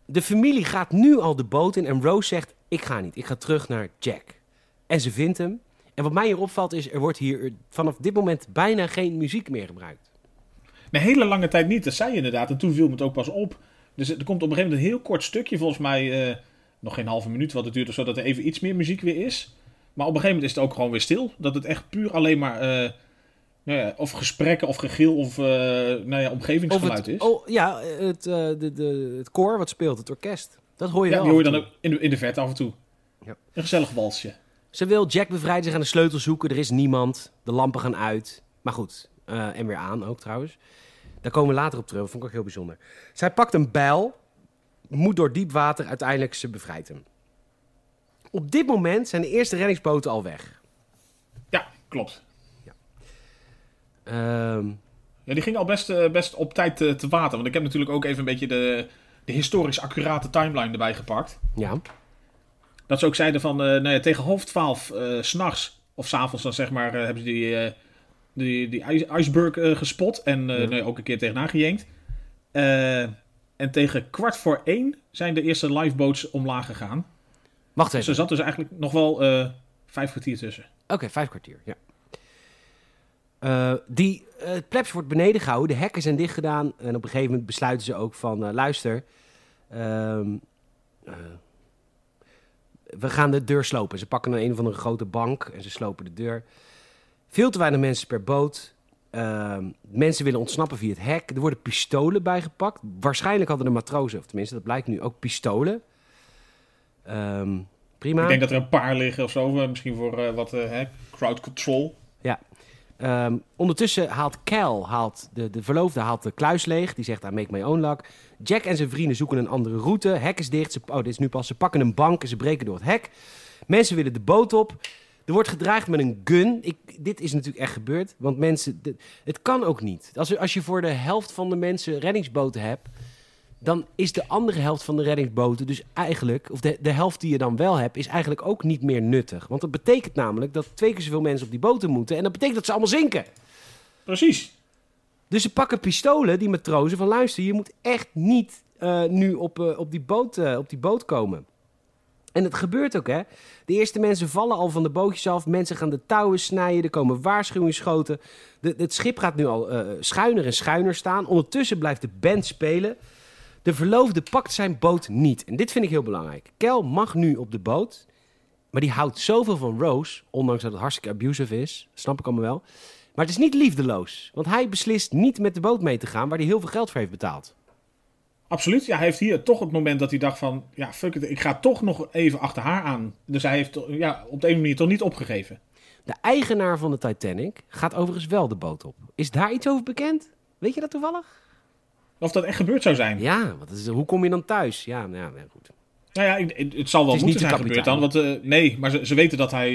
de familie gaat nu al de boot in en Rose zegt: Ik ga niet, ik ga terug naar Jack. En ze vindt hem. En wat mij hier opvalt is: er wordt hier vanaf dit moment bijna geen muziek meer gebruikt. Een hele lange tijd niet, dat zei je inderdaad. En toen viel me het ook pas op. Dus er komt op een gegeven moment een heel kort stukje, volgens mij eh, nog geen halve minuut wat het duurt, of zo, dat er even iets meer muziek weer is. Maar op een gegeven moment is het ook gewoon weer stil. Dat het echt puur alleen maar eh, nou ja, of gesprekken of gegil of eh, nou ja, Of omgevingsgeluid het, is. oh, ja, het, eh, de, de, het koor wat speelt, het orkest. Dat hoor je ja, wel. die hoor je dan ook in de, in de verte af en toe. Ja. Een gezellig walsje. Ze wil Jack bevrijden, ze gaan de sleutel zoeken. Er is niemand. De lampen gaan uit. Maar goed, eh, en weer aan ook trouwens. Daar komen we later op terug. Dat vond ik ook heel bijzonder. Zij pakt een bijl. Moet door diep water. Uiteindelijk, ze bevrijdt hem. Op dit moment zijn de eerste reddingsboten al weg. Ja, klopt. Ehm, Ja, die ging al best, eh, best op tijd te, te water. Want ik heb natuurlijk ook even een beetje de, de historisch accurate timeline erbij gepakt. ja. Dat ze ook zeiden van, eh, nou ja, tegen half twaalf eh, s s'nachts of s'avonds dan zeg maar, eh, hebben ze die, eh, die, die iceberg eh, gespot. En eh, Ja. nou ja, ook een keer tegenaan gejenkt. Eh, en tegen kwart voor één zijn de eerste lifeboats omlaag gegaan. Wacht Dus even. er zat dus eigenlijk nog wel eh, vijf kwartier tussen. Oké, vijf kwartier, ja. Eh, die eh plebs wordt beneden gehouden, de hekken zijn dicht gedaan en op een gegeven moment besluiten ze ook van, eh, luister, ehm, eh, we gaan de deur slopen. Ze pakken een, een of andere grote bank en ze slopen de deur. Veel te weinig mensen per boot. Ehm, mensen willen ontsnappen via het hek. Er worden pistolen bijgepakt. Waarschijnlijk hadden de matrozen, of tenminste dat blijkt nu, ook pistolen. Ehm, prima. Ik denk dat er een paar liggen of zo. Misschien voor wat crowd control. Ehm, ondertussen haalt Cal, haalt de, de verloofde, haalt de kluis leeg. Die zegt, I make my own luck. Jack en zijn vrienden zoeken een andere route. Hek is dicht. Ze, oh, dit is nu pas. Ze pakken een bank en ze breken door het hek. Mensen willen de boot op. Er wordt gedreigd met een gun. Ik, dit is natuurlijk echt gebeurd. Want mensen... het kan ook niet. Als, als je voor de helft van de mensen reddingsboten hebt... dan is de andere helft van de reddingsboten dus eigenlijk... of de, de helft die je dan wel hebt... is eigenlijk ook niet meer nuttig. Want dat betekent namelijk dat twee keer zoveel mensen op die boten moeten... en dat betekent dat ze allemaal zinken. Precies. Dus ze pakken pistolen, die matrozen, van luister, je moet echt niet eh, nu op, eh, op, die boot, eh, op die boot komen. En het gebeurt ook, hè. De eerste mensen vallen al van de bootjes af. Mensen gaan de touwen snijden. Er komen waarschuwingsschoten. De, het schip gaat nu al schuiner en schuiner staan. Ondertussen blijft de band spelen. De verloofde pakt zijn boot niet. En dit vind ik heel belangrijk. Kel mag nu op de boot. Maar die houdt zoveel van Rose. Ondanks dat het hartstikke abusive is. Snap ik allemaal wel. Maar het is niet liefdeloos. Want hij beslist niet met de boot mee te gaan. Waar hij heel veel geld voor heeft betaald. Absoluut. Ja, hij heeft hier toch het moment dat hij dacht van... Ja, fuck it, ik ga toch nog even achter haar aan. Dus hij heeft ja, op de een manier toch niet opgegeven. De eigenaar van de Titanic gaat overigens wel de boot op. Is daar iets over bekend? Weet je dat toevallig? Of dat echt gebeurd zou zijn. Ja, wat is, hoe kom je dan thuis? Ja, nou ja, goed. Nou ja, ik- het zal wel Het moeten zijn gebeurd dan. Want, eh, nee, maar ze, ze weten dat hij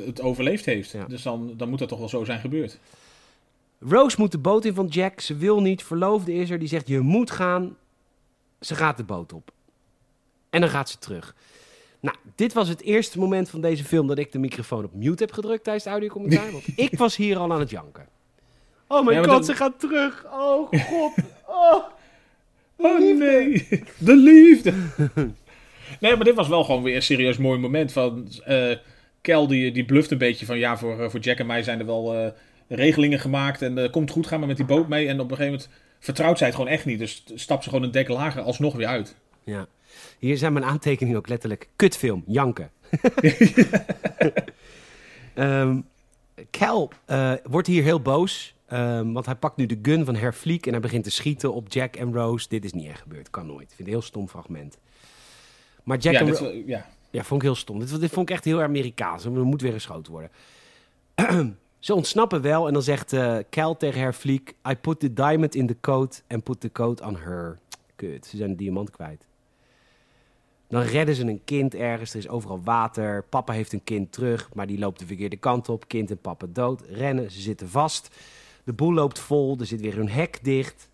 eh, het overleefd heeft. Ja. Dus dan, dan moet dat toch wel zo zijn gebeurd. Rose moet de boot in van Jack. Ze wil niet. Verloofde is er. Die zegt, je moet gaan. Ze gaat de boot op. En dan gaat ze terug. Nou, dit was het eerste moment van deze film dat ik de microfoon op mute heb gedrukt tijdens de audiocommentaar. Want ik was hier al aan het janken. Oh mijn god, dat- ze gaat terug. Oh god. Oh. Oh nee, de liefde. nee, maar dit was wel gewoon weer een serieus mooi moment van... eh Kel die, die bluft een beetje van... Ja, voor, eh, voor Jack en mij zijn er wel eh, regelingen gemaakt. En komt goed, gaan we met die boot mee. En op een gegeven moment vertrouwt zij het gewoon echt niet. Dus stapt ze gewoon een dek lager alsnog weer uit. Ja. Hier zijn mijn aantekeningen ook letterlijk. Kutfilm, janken. Ehm Cal eh, wordt hier heel boos. Ehm, want hij pakt nu de gun van Herfliek en hij begint te schieten op Jack en Rose. Dit is niet echt gebeurd, kan nooit. Ik vind het een heel stom fragment. Maar Jack ja, en dit, Ro- eh, ja. ja, vond ik heel stom. Dit, dit vond ik echt heel Amerikaans. Er moet weer geschoten worden. Ze ontsnappen wel en dan zegt eh Cal tegen Herfliek... I put the diamond in the coat and put the coat on her. Kut, ze zijn de diamant kwijt. Dan redden ze een kind ergens. Er is overal water. Papa heeft een kind terug, maar die loopt de verkeerde kant op. Kind en papa dood. Rennen, ze zitten vast. De boel loopt vol. Er zit weer een hek dicht.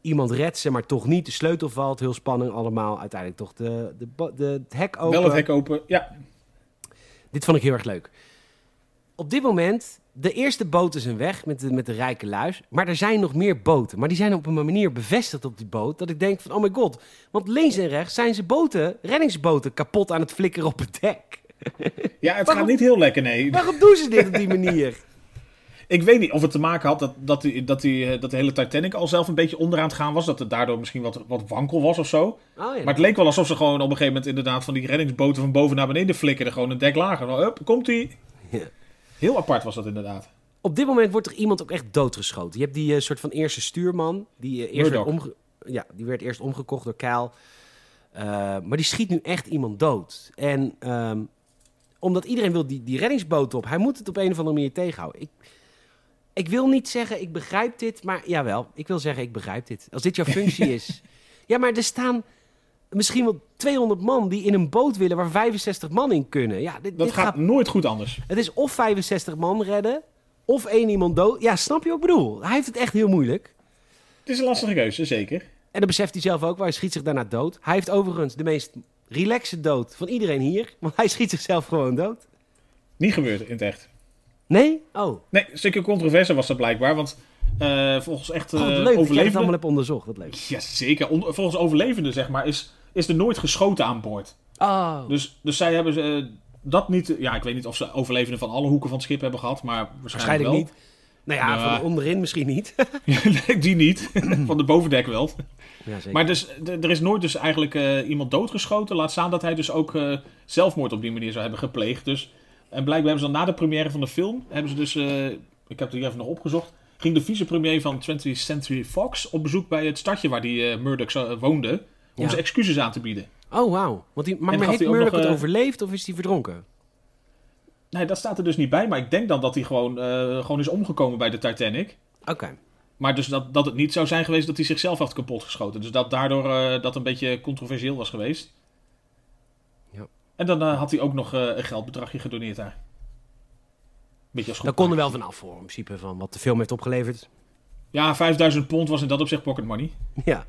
Iemand redt ze, maar toch niet. De sleutel valt. Heel spannend allemaal. Uiteindelijk toch de, de, de, het hek open. Wel het hek open. Ja, Dit vond ik heel erg leuk. Op dit moment, de eerste boten zijn weg met de, met de rijke luis. Maar er zijn nog meer boten. Maar die zijn op een manier bevestigd op die boot. Dat ik denk van, oh my god. Want links en rechts zijn ze boten, reddingsboten, kapot aan het flikkeren op het dek. ja het Waarom- gaat niet heel lekker, nee. Waarom doen ze dit op die manier? Ik weet niet of het te maken had dat, dat, die, dat, die, eh, dat de hele Titanic al zelf een beetje onderaan het gaan was. Dat het daardoor misschien wat, wat wankel was of zo. Oh, ja. Maar het leek wel alsof ze gewoon op een gegeven moment inderdaad van die reddingsboten van boven naar beneden flikkerden. Gewoon een dek lager. Van, Hup, komt ie. Ja. Heel apart was dat inderdaad. Op dit moment wordt er iemand ook echt doodgeschoten. Je hebt die eh, soort van eerste stuurman. Die, eh, eerst werd omge- ja, die werd eerst omgekocht door Kyle. Eh, maar die schiet nu echt iemand dood. En ehm, omdat iedereen wil die, die reddingsboot op. Hij moet het op een of andere manier tegenhouden. Ik, ik wil niet zeggen ik begrijp dit. Maar jawel, ik wil zeggen ik begrijp dit. Als dit jouw functie is. Ja, maar er staan misschien wel 200 man die in een boot willen waar 65 man in kunnen. Ja, dit, Dat dit gaat nooit goed anders. het is of 65 man redden, of één iemand dood. Ja, snap je wat ik bedoel? Hij heeft het echt heel moeilijk. Het is een lastige keuze, zeker. En dat beseft hij zelf ook, waar hij schiet zich daarna dood. Hij heeft overigens de meest relaxe dood van iedereen hier. Want hij schiet zichzelf gewoon dood. Niet gebeurd in het echt. Nee? Oh. Nee, een stukje controverse was dat blijkbaar. Want Uh, volgens echt uh, oh, leuk overlevenden... dat je het allemaal hebt onderzocht. Wat leuk. Ja, zeker. volgens overlevenden, zeg maar, is, is er nooit geschoten aan boord. Oh. Dus, dus zij hebben uh, dat niet... Ja, ik weet niet of ze overlevenden van alle hoeken van het schip hebben gehad, maar waarschijnlijk, waarschijnlijk wel. niet. Nou ja, van onderin misschien niet. die niet. van de bovendek wel. Ja, zeker. Maar dus, er is nooit dus eigenlijk uh, iemand doodgeschoten. Laat staan dat hij dus ook uh, zelfmoord op die manier zou hebben gepleegd. Dus, en blijkbaar hebben ze dan na de première van de film... Hebben ze dus... Uh, ik heb het hier even nog opgezocht. Ging de vicepremier van 20th Century Fox op bezoek bij het stadje waar die Murdoch woonde. Om ja. ze excuses aan te bieden. Oh, wauw. Want die, maar, maar heeft Murdoch nog, het overleefd of is hij verdronken? Nee, dat staat er dus niet bij. Maar ik denk dan dat hij gewoon, gewoon is omgekomen bij de Titanic. Oké. Maar dus dat, dat het niet zou zijn geweest dat hij zichzelf had kapotgeschoten. Dus dat daardoor uh, dat een beetje controversieel was geweest. En dan uh, had hij ook nog uh, een geldbedragje gedoneerd daar. Beetje als Daar kon er wel van af voor, in principe, van wat de film heeft opgeleverd. Ja, 5000 pond was in dat opzicht pocket money. Ja.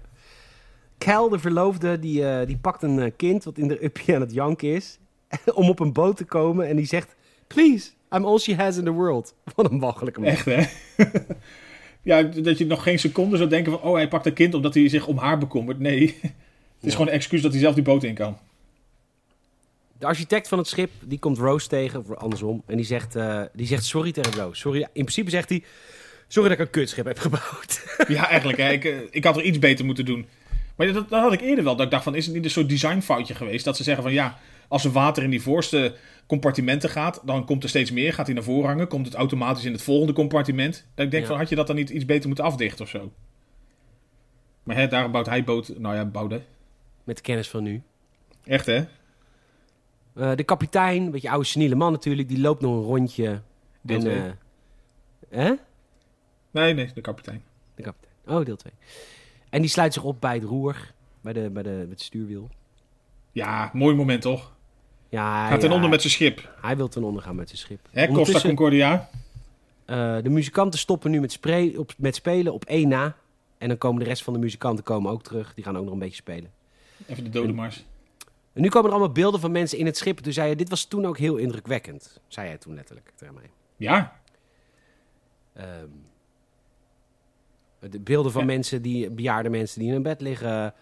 Cal, de verloofde, die, die pakt een kind wat in de uppie aan het janken is. om op een boot te komen en die zegt... Please, I'm all she has in the world. Wat een walgelijke man. Echt, hè? Ja, dat je nog geen seconde zou denken van... oh, hij pakt een kind omdat hij zich om haar bekommert. Nee, het is gewoon een excuus dat hij zelf die boot in kan. De architect van het schip, die komt Rose tegen, of andersom... en die zegt, uh, die zegt sorry tegen Rose. Sorry, in principe zegt hij... sorry dat ik een kutschip heb gebouwd. Ja, eigenlijk. Hè. Ik, eh, ik had er iets beter moeten doen. Maar dat, dat had ik eerder wel. Dat ik dacht van, is het niet een soort designfoutje geweest? Dat ze zeggen van, ja, als er water in die voorste compartimenten gaat, dan komt er steeds meer, gaat hij naar voren hangen, komt het automatisch in het volgende compartiment. Dat ik denk van, had je dat dan niet iets beter moeten afdichten of zo? Maar hè, daarom bouwt hij boot, nou ja, bouwde. Met de kennis van nu. Echt hè? Uh, de kapitein, een beetje oude seniele man natuurlijk, die loopt nog een rondje. Deel 2. Uh, hè? Nee, nee, de kapitein. De kapitein. Oh, deel 2. En die sluit zich op bij het roer, bij, de, bij, de, bij het stuurwiel. Ja, mooi moment toch? Ja, Gaat ten onder met zijn schip. Hij wil ten onder gaan met zijn schip. Hè, Costa Concordia? Uh, de muzikanten stoppen nu met, spray, op, met spelen op één na. En dan komen de rest van de muzikanten komen ook terug. Die gaan ook nog een beetje spelen. Even de dode mars. En nu komen er allemaal beelden van mensen in het schip. Toen zei je, dit was toen ook heel indrukwekkend. Zei hij toen letterlijk tegen mij. Ja. Um, de beelden van mensen, die, bejaarde mensen die in een bed liggen.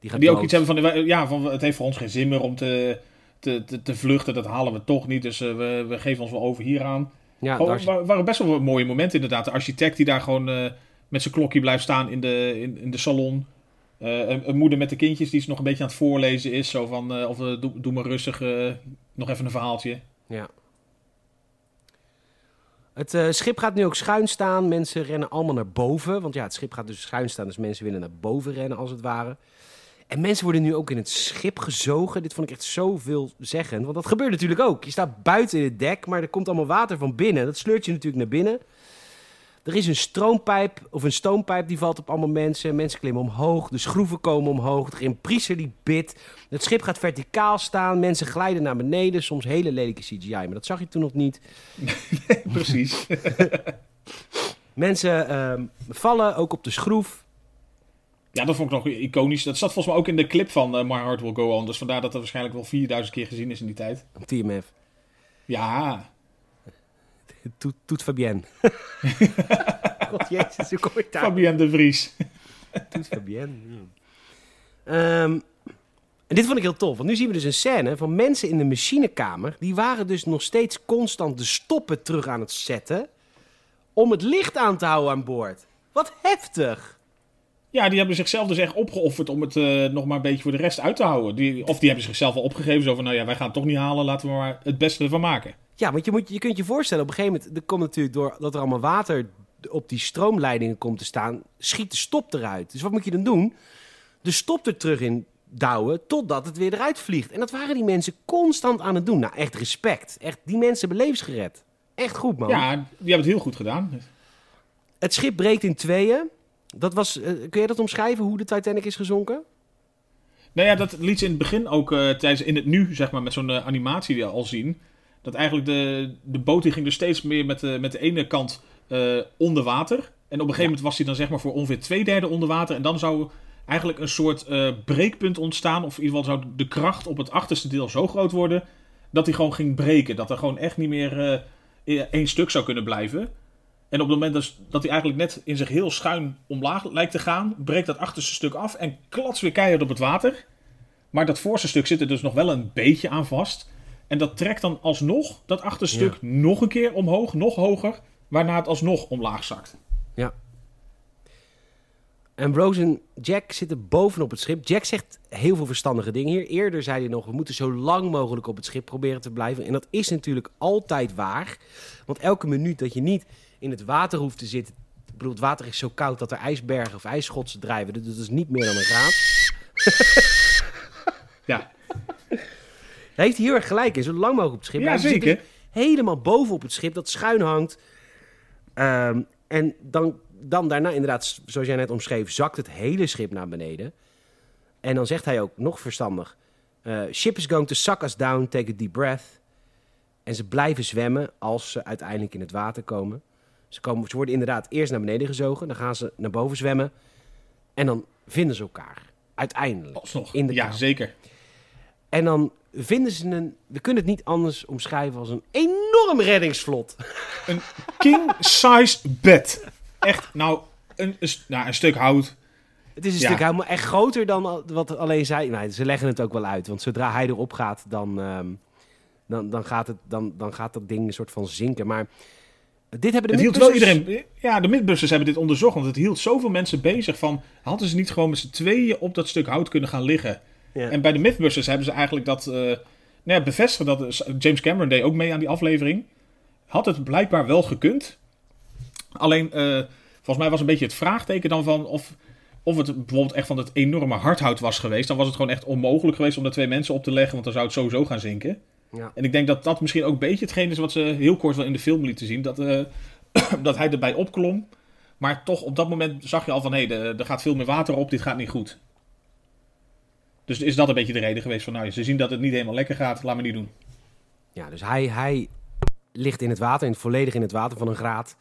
Die, die ook iets hebben van, ja, van, het heeft voor ons geen zin meer om te, te, te, te vluchten. Dat halen we toch niet, dus uh, we, we geven ons wel over hieraan. Ja, gewoon, daar... waren best wel mooie momenten inderdaad. De architect die daar gewoon uh, met zijn klokje blijft staan in de, in, in de salon. Uh, een, moeder met de kindjes die ze nog een beetje aan het voorlezen is. Zo van, of doe, doe maar rustig, nog even een verhaaltje. Ja. Het schip gaat nu ook schuin staan. Mensen rennen allemaal naar boven. Want ja, het schip gaat dus schuin staan. Dus mensen willen naar boven rennen, als het ware. En mensen worden nu ook in het schip gezogen. Dit vond ik echt zoveel zeggen. Want dat gebeurt natuurlijk ook. Je staat buiten in het dek, maar er komt allemaal water van binnen. Dat sleurt je natuurlijk naar binnen. Er is een stroompijp of een stoompijp die valt op allemaal mensen. Mensen klimmen omhoog, de schroeven komen omhoog. Er is een priester die bidt. Het schip gaat verticaal staan. Mensen glijden naar beneden. Soms hele lelijke CGI, maar dat zag je toen nog niet. precies. mensen uh, vallen ook op de schroef. Ja, dat vond ik nog iconisch. Dat zat volgens mij ook in de clip van uh, My Heart Will Go On. Dus vandaar dat het waarschijnlijk wel 4000 keer gezien is in die tijd. Op TMF. Ja. Toet, toet Fabienne. God jezus, hoe kom ik daar? Fabienne de Vries. toet Fabienne. Um, en dit vond ik heel tof, want nu zien we dus een scène van mensen in de machinekamer. Die waren dus nog steeds constant de stoppen terug aan het zetten. om het licht aan te houden aan boord. Wat heftig! Ja, die hebben zichzelf dus echt opgeofferd om het uh, nog maar een beetje voor de rest uit te houden. Die, of die hebben zichzelf al opgegeven, zo van, nou ja, wij gaan het toch niet halen, laten we maar het beste ervan maken. Ja, want je, moet, je kunt je voorstellen, op een gegeven moment, er komt natuurlijk door dat er allemaal water op die stroomleidingen komt te staan, schiet de stop eruit. Dus wat moet je dan doen? De stop er terug in douwen totdat het weer eruit vliegt. En dat waren die mensen constant aan het doen. Nou, echt respect. Echt, die mensen hebben levens gered. Echt goed, man. Ja, die hebben het heel goed gedaan. Het schip breekt in tweeën. Dat was, uh, kun je dat omschrijven, hoe de Titanic is gezonken? Nou ja, dat liet ze in het begin ook uh, tijdens in het nu, zeg maar, met zo'n uh, animatie die al zien. Dat eigenlijk de, de boot die ging dus steeds meer met de, met de ene kant onder water. En op een gegeven moment was hij dan zeg maar voor ongeveer twee derde onder water. En dan zou eigenlijk een soort breekpunt ontstaan. Of in ieder geval zou de kracht op het achterste deel zo groot worden. Dat hij gewoon ging breken. Dat er gewoon echt niet meer één stuk zou kunnen blijven. En op het moment dat, dat hij eigenlijk net in zich heel schuin omlaag lijkt te gaan, breekt dat achterste stuk af en klats weer keihard op het water. Maar dat voorste stuk zit er dus nog wel een beetje aan vast. En dat trekt dan alsnog dat achterste Ja. stuk nog een keer omhoog, nog hoger, waarna het alsnog omlaag zakt. Ja. En Rose en Jack zitten bovenop het schip. Jack zegt heel veel verstandige dingen hier. Eerder zei hij nog, we moeten zo lang mogelijk op het schip proberen te blijven. En dat is natuurlijk altijd waar. Want elke minuut dat je niet in het water hoeft te zitten... Ik bedoel, het water is zo koud dat er ijsbergen of ijsschotsen drijven. Dus dat is niet meer dan een graad. Ja, Daar heeft hij heel erg gelijk in. Zo lang mogelijk op het schip. ja zeker. helemaal boven op het schip dat schuin hangt. Ehm, en dan, dan daarna, inderdaad, zoals jij net omschreef, zakt het hele schip naar beneden. En dan zegt hij ook, nog verstandig... eh, ship is going to suck us down, take a deep breath. En ze blijven zwemmen als ze uiteindelijk in het water komen. Ze, komen, ze worden inderdaad eerst naar beneden gezogen. Dan gaan ze naar boven zwemmen. En dan vinden ze elkaar. Uiteindelijk. Alsnog. In de ja, zeker. En dan vinden ze een... We kunnen het niet anders omschrijven als een enorm reddingsvlot. Een king-size bed. Echt, nou, een, nou, een stuk hout. Het is een Ja. stuk helemaal echt groter dan wat alleen zij... Nou, ze leggen het ook wel uit. Want zodra hij erop gaat, dan, ehm, dan, dan, gaat, het, dan, dan gaat dat ding een soort van zinken. Maar dit hebben de Het hield wel iedereen... Ja, de Mythbusters hebben dit onderzocht, want het hield zoveel mensen bezig van... Hadden ze niet gewoon met z'n tweeën op dat stuk hout kunnen gaan liggen? En bij de Mythbusters hebben ze eigenlijk dat... eh nou ja, bevestigd dat eh, James Cameron deed ook mee aan die aflevering. Had het blijkbaar wel gekund. Alleen, eh, volgens mij was een beetje het vraagteken dan van of... Of het bijvoorbeeld echt van het enorme hardhout was geweest, dan was het gewoon echt onmogelijk geweest om er twee mensen op te leggen, want dan zou het sowieso gaan zinken. Ja. En ik denk dat dat misschien ook een beetje hetgeen is wat ze heel kort wel in de film lieten zien. Dat, eh, dat hij erbij opklom. Maar toch op dat moment zag je al van hé, hey, er gaat veel meer water op, dit gaat niet goed. Dus is dat een beetje de reden geweest van nou, ze zien dat het niet helemaal lekker gaat, laat me niet doen. Ja, dus hij, hij ligt in het water, in, volledig in het water van een graad.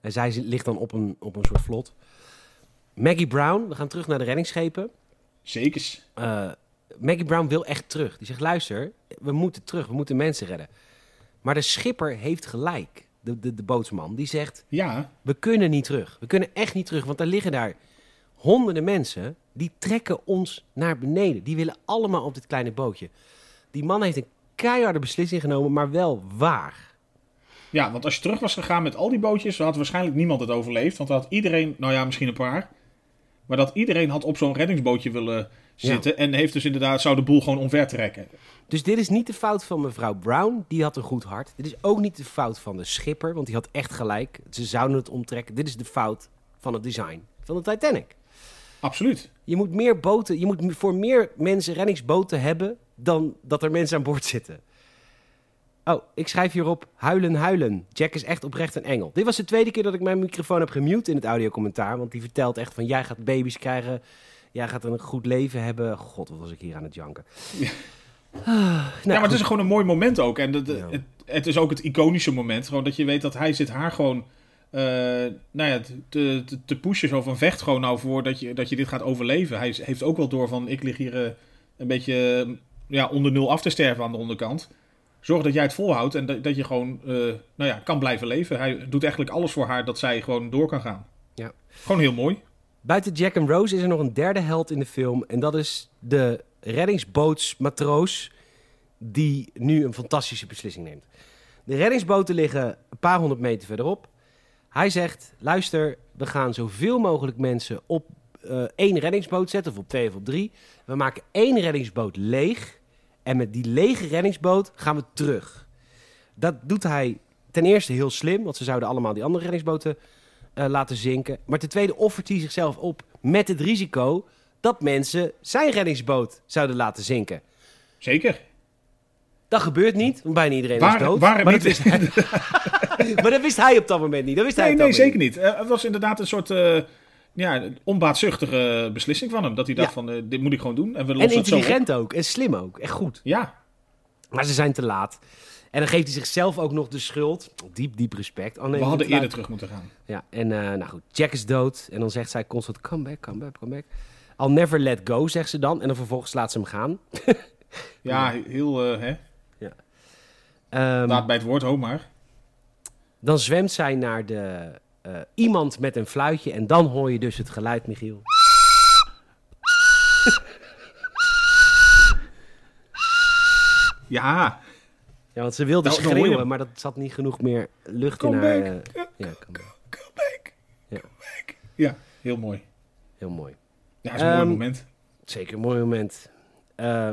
En zij zi- ligt dan op een, op een soort vlot. Maggie Brown, we gaan terug naar de reddingsschepen. Zekers. Eh, Maggie Brown wil echt terug. Die zegt, luister, we moeten terug, we moeten mensen redden. Maar de schipper heeft gelijk, de, de, de bootsman. Die zegt, Ja, we kunnen niet terug. We kunnen echt niet terug, want er liggen daar honderden mensen... die trekken ons naar beneden. Die willen allemaal op dit kleine bootje. Die man heeft een keiharde beslissing genomen, maar wel waar. ja, want als je terug was gegaan met al die bootjes, dan had waarschijnlijk niemand het overleefd. Want dan had iedereen, nou ja, misschien een paar. Maar dat iedereen had op zo'n reddingsbootje willen zitten. En heeft dus inderdaad, zou de boel gewoon omver trekken. Dus dit is niet de fout van mevrouw Brown, die had een goed hart. Dit is ook niet de fout van de schipper, want die had echt gelijk. Ze zouden het omtrekken. Dit is de fout van het design van de Titanic. Absoluut. Je moet meer boten, je moet voor meer mensen reddingsboten hebben dan dat er mensen aan boord zitten. Oh, ik schrijf hierop huilen, huilen. Jack is echt oprecht een engel. Dit was de tweede keer dat ik mijn microfoon heb gemute in het audiocommentaar. Want die vertelt echt van, jij gaat baby's krijgen. Jij gaat een goed leven hebben. God, wat was ik hier aan het janken. Ja. Ah, ja, nou, maar het is gewoon een mooi moment ook. En de, de- Ja. het, het is ook het iconische moment. Gewoon dat je weet dat hij zit haar gewoon... eh, nou ja, te, te, te pushen zo van vecht gewoon nou voor dat je, dat je dit gaat overleven. Hij heeft ook wel door van ik lig hier eh, een beetje eh, ja, onder nul af te sterven aan de onderkant. Zorg dat jij het volhoudt en dat, dat je gewoon nou ja, kan blijven leven. Hij doet eigenlijk alles voor haar dat zij gewoon door kan gaan. Ja. Gewoon heel mooi. Buiten Jack en Rose is er nog een derde held in de film. En dat is de reddingsbootsmatroos die nu een fantastische beslissing neemt. De reddingsboten liggen een paar honderd meter verderop. Hij zegt, luister, we gaan zoveel mogelijk mensen op eh, één reddingsboot zetten, of op twee of op drie. We maken één reddingsboot leeg. En met die lege reddingsboot gaan we terug. Dat doet hij ten eerste heel slim, want ze zouden allemaal die andere reddingsboten eh, laten zinken. Maar ten tweede offert hij zichzelf op met het risico dat mensen zijn reddingsboot zouden laten zinken. Zeker. Dat gebeurt niet, want bijna iedereen Waar- is dood. waar maar, maar dat wist hij op dat moment niet. Dat wist hij Nee, op nee, zeker niet. Eh, het was inderdaad een soort eh, ja, onbaatzuchtige beslissing van hem. Dat hij dacht Ja. van, eh, dit moet ik gewoon doen. En we En intelligent ook. En slim ook. Echt goed. Ja, Maar ze zijn te laat. En dan geeft hij zichzelf ook nog de schuld. Diep, diep respect. Oh, nee, we hadden eerder terug moeten gaan. Ja, en nou goed. Jack is dood. En dan zegt zij constant, come back, come back, come back. I'll never let go, zegt ze dan. En dan vervolgens laat ze hem gaan. Ja, heel, hè. Ehm, laat bij het woord, ho maar. Dan zwemt zij naar de eh, iemand met een fluitje. En dan hoor je dus het geluid, Michiel. Ja, Ja, want ze wilde Nou, schreeuwen, maar dat zat niet genoeg meer lucht Come in haar... back. eh, ja, come back. come back. Ja. Come back. Ja, heel mooi. Heel mooi. Ja, dat is een mooi Ehm, moment. Zeker een mooi moment. Eh,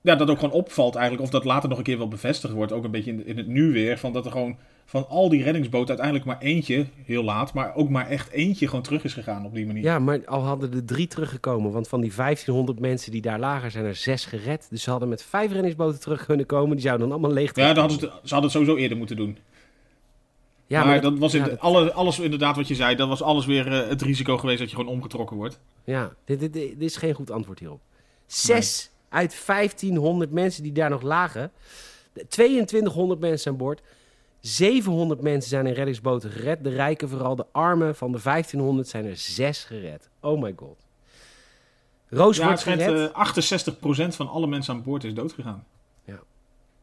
Ja, dat ook gewoon opvalt eigenlijk, of dat later nog een keer wel bevestigd wordt, ook een beetje in, in het nu weer, van dat er gewoon van al die reddingsboten uiteindelijk maar eentje, heel laat, maar ook maar echt eentje gewoon terug is gegaan op die manier. ja, maar al hadden er drie teruggekomen. Want van die 1500 mensen die daar lagen, zijn er zes gered. Dus ze hadden met vijf reddingsboten terug kunnen komen. Die zouden dan allemaal leeg Ja, terugkomen. hadden ze, ze hadden het sowieso eerder moeten doen. Ja, maar, dat, was in ja, de- dat- alle, alles inderdaad wat je zei, dat was alles weer eh, het risico geweest dat je gewoon omgetrokken wordt. Ja, dit, dit, dit is geen goed antwoord hierop. Zes uit 1500 mensen die daar nog lagen. 2200 mensen aan boord. 700 mensen zijn in reddingsboten gered. De rijken, vooral de armen van de 1500, zijn er zes gered. Oh my god. Roos Ja, wordt gered. eh 68% van alle mensen aan boord is doodgegaan.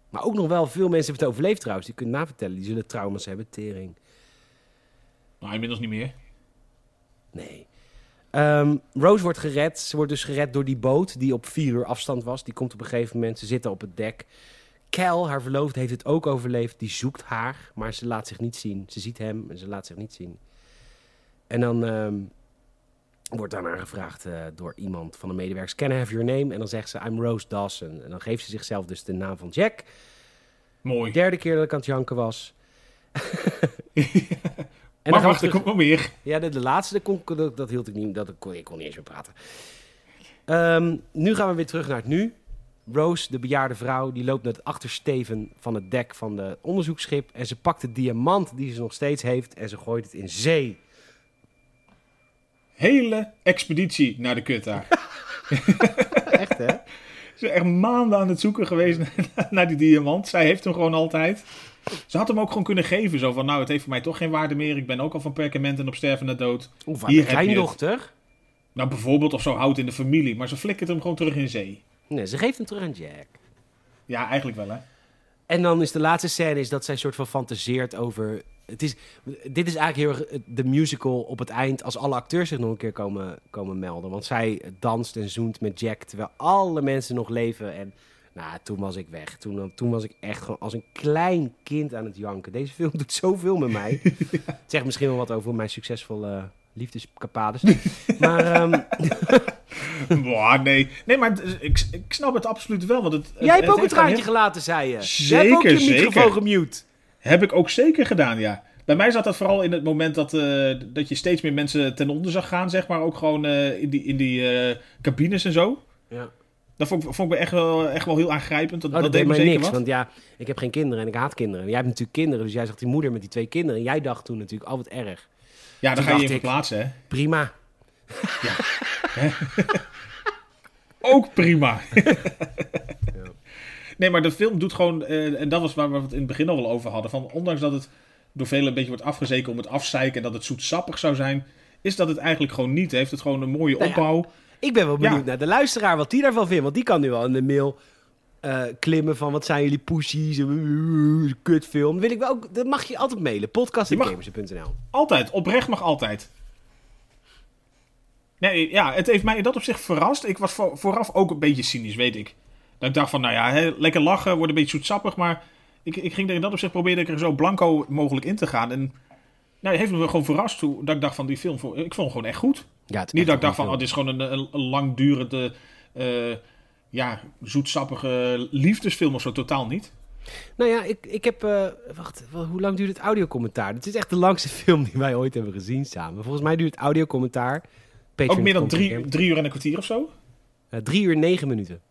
Maar ook nog wel veel mensen hebben het overleefd trouwens. Die kunnen navertellen. Die zullen trauma's hebben. Tering. Nou, inmiddels niet meer. Nee. Ehm, Rose wordt gered. Ze wordt dus gered door die boot die op vier uur afstand was. Die komt op een gegeven moment. Ze zitten op het dek. Cal, haar verloofde, heeft het ook overleefd. Die zoekt haar, maar ze laat zich niet zien. Ze ziet hem en ze laat zich niet zien. En dan ehm, wordt daarna gevraagd eh, door iemand van de medewerkers... Can I have your name? En dan zegt ze, I'm Rose Dawson. En dan geeft ze zichzelf dus de naam van Jack. Mooi. Derde keer dat ik aan het janken was. en maar wacht, er komt nog meer. ja, de, de laatste, dat, kon, dat, dat hield ik niet. Dat, kon, ik kon niet eens meer praten. Ehm, nu gaan we weer terug naar het nu. Rose, de bejaarde vrouw, die loopt naar het achtersteven van het dek van de onderzoeksschip. En ze pakt de diamant die ze nog steeds heeft en ze gooit het in zee. Hele expeditie naar de kut daar. Echt, hè? Ze zijn echt maanden aan het zoeken geweest naar, naar die diamant. Zij heeft hem gewoon altijd. Ze had hem ook gewoon kunnen geven. Zo van, nou, het heeft voor mij toch geen waarde meer. Ik ben ook al van perkament en op sterven na dood. Of aan Hier het. kleindochter. Nou, bijvoorbeeld of zo houdt in de familie. Maar ze flikkert hem gewoon terug in zee. Nee, ze geeft hem terug aan Jack. Ja, eigenlijk wel, hè. En dan is de laatste scène is dat zij soort van fantaseert over... Het is, dit is eigenlijk heel erg de musical op het eind... als alle acteurs zich nog een keer komen, komen melden. Want zij danst en zoent met Jack... terwijl alle mensen nog leven. En nou, toen was ik weg. Toen, toen was ik echt gewoon als een klein kind aan het janken. Deze film doet zoveel met mij. Het zegt misschien wel wat over mijn succesvolle liefdeskapades. maar ehm, Boah, nee. Nee, maar het- ik, ik snap het absoluut wel. Want het, het- jij hebt het ook gewoon traantje heel- gelaten, zei je. jij hebt ook je Zeker, microfoon zeker. gemute. Heb ik ook zeker gedaan, ja. Bij mij zat dat vooral in het moment dat, eh, dat je steeds meer mensen ten onder zag gaan, zeg maar. Ook gewoon eh, in die, in die eh, cabines en zo. Ja. Dat vond, ik- vond ik me echt wel, echt wel heel aangrijpend. Dat, Oh, dat, dat deed me zeker niks. wat. Want ja, ik heb geen kinderen en ik haat kinderen. Jij hebt natuurlijk kinderen, dus jij zag die moeder met die twee kinderen. En jij dacht toen natuurlijk, oh wat erg. Ja, daar ga je ik- verplaatsen, hè. Prima. Ook prima. Nee, maar de film doet gewoon... eh, en dat was waar we het in het begin al wel over hadden. Van, ondanks dat het door velen een beetje wordt afgezeken om het afzeiken... en dat het zoetsappig zou zijn... is dat het eigenlijk gewoon niet. Heeft het gewoon een mooie Nou ja. opbouw. Ik ben wel Ja. benieuwd naar de luisteraar, wat die daarvan vindt. Want die kan nu al in de mail eh, klimmen van wat zijn jullie poesies, kutfilm. Wil ik wel ook, dat mag je altijd mailen. Podcast.gamers.nl Altijd. Oprecht mag altijd. Nee, ja, het heeft mij in dat opzicht verrast. Ik was voor- vooraf ook een beetje cynisch, weet ik. Dat ik dacht van, nou ja, hè, lekker lachen, wordt een beetje zoetsappig. Maar ik, ik ging er in dat opzicht probeerde ik er zo blanco mogelijk in te gaan. En nou, het heeft me gewoon verrast hoe, dat ik dacht van die film, ik vond hem gewoon echt goed. Ja, Niet dat ik dacht van, oh, dit is gewoon een, een, een langdurende, eh, ja, zoetsappige liefdesfilm of zo. Totaal niet. Nou ja, ik, ik heb... eh, wacht, hoe lang duurt het audiocommentaar? Het is echt de langste film die wij ooit hebben gezien samen. Volgens mij duurt het audiocommentaar... Ook meer dan drie, drie uur en een kwartier of zo. Eh, drie uur negen minuten.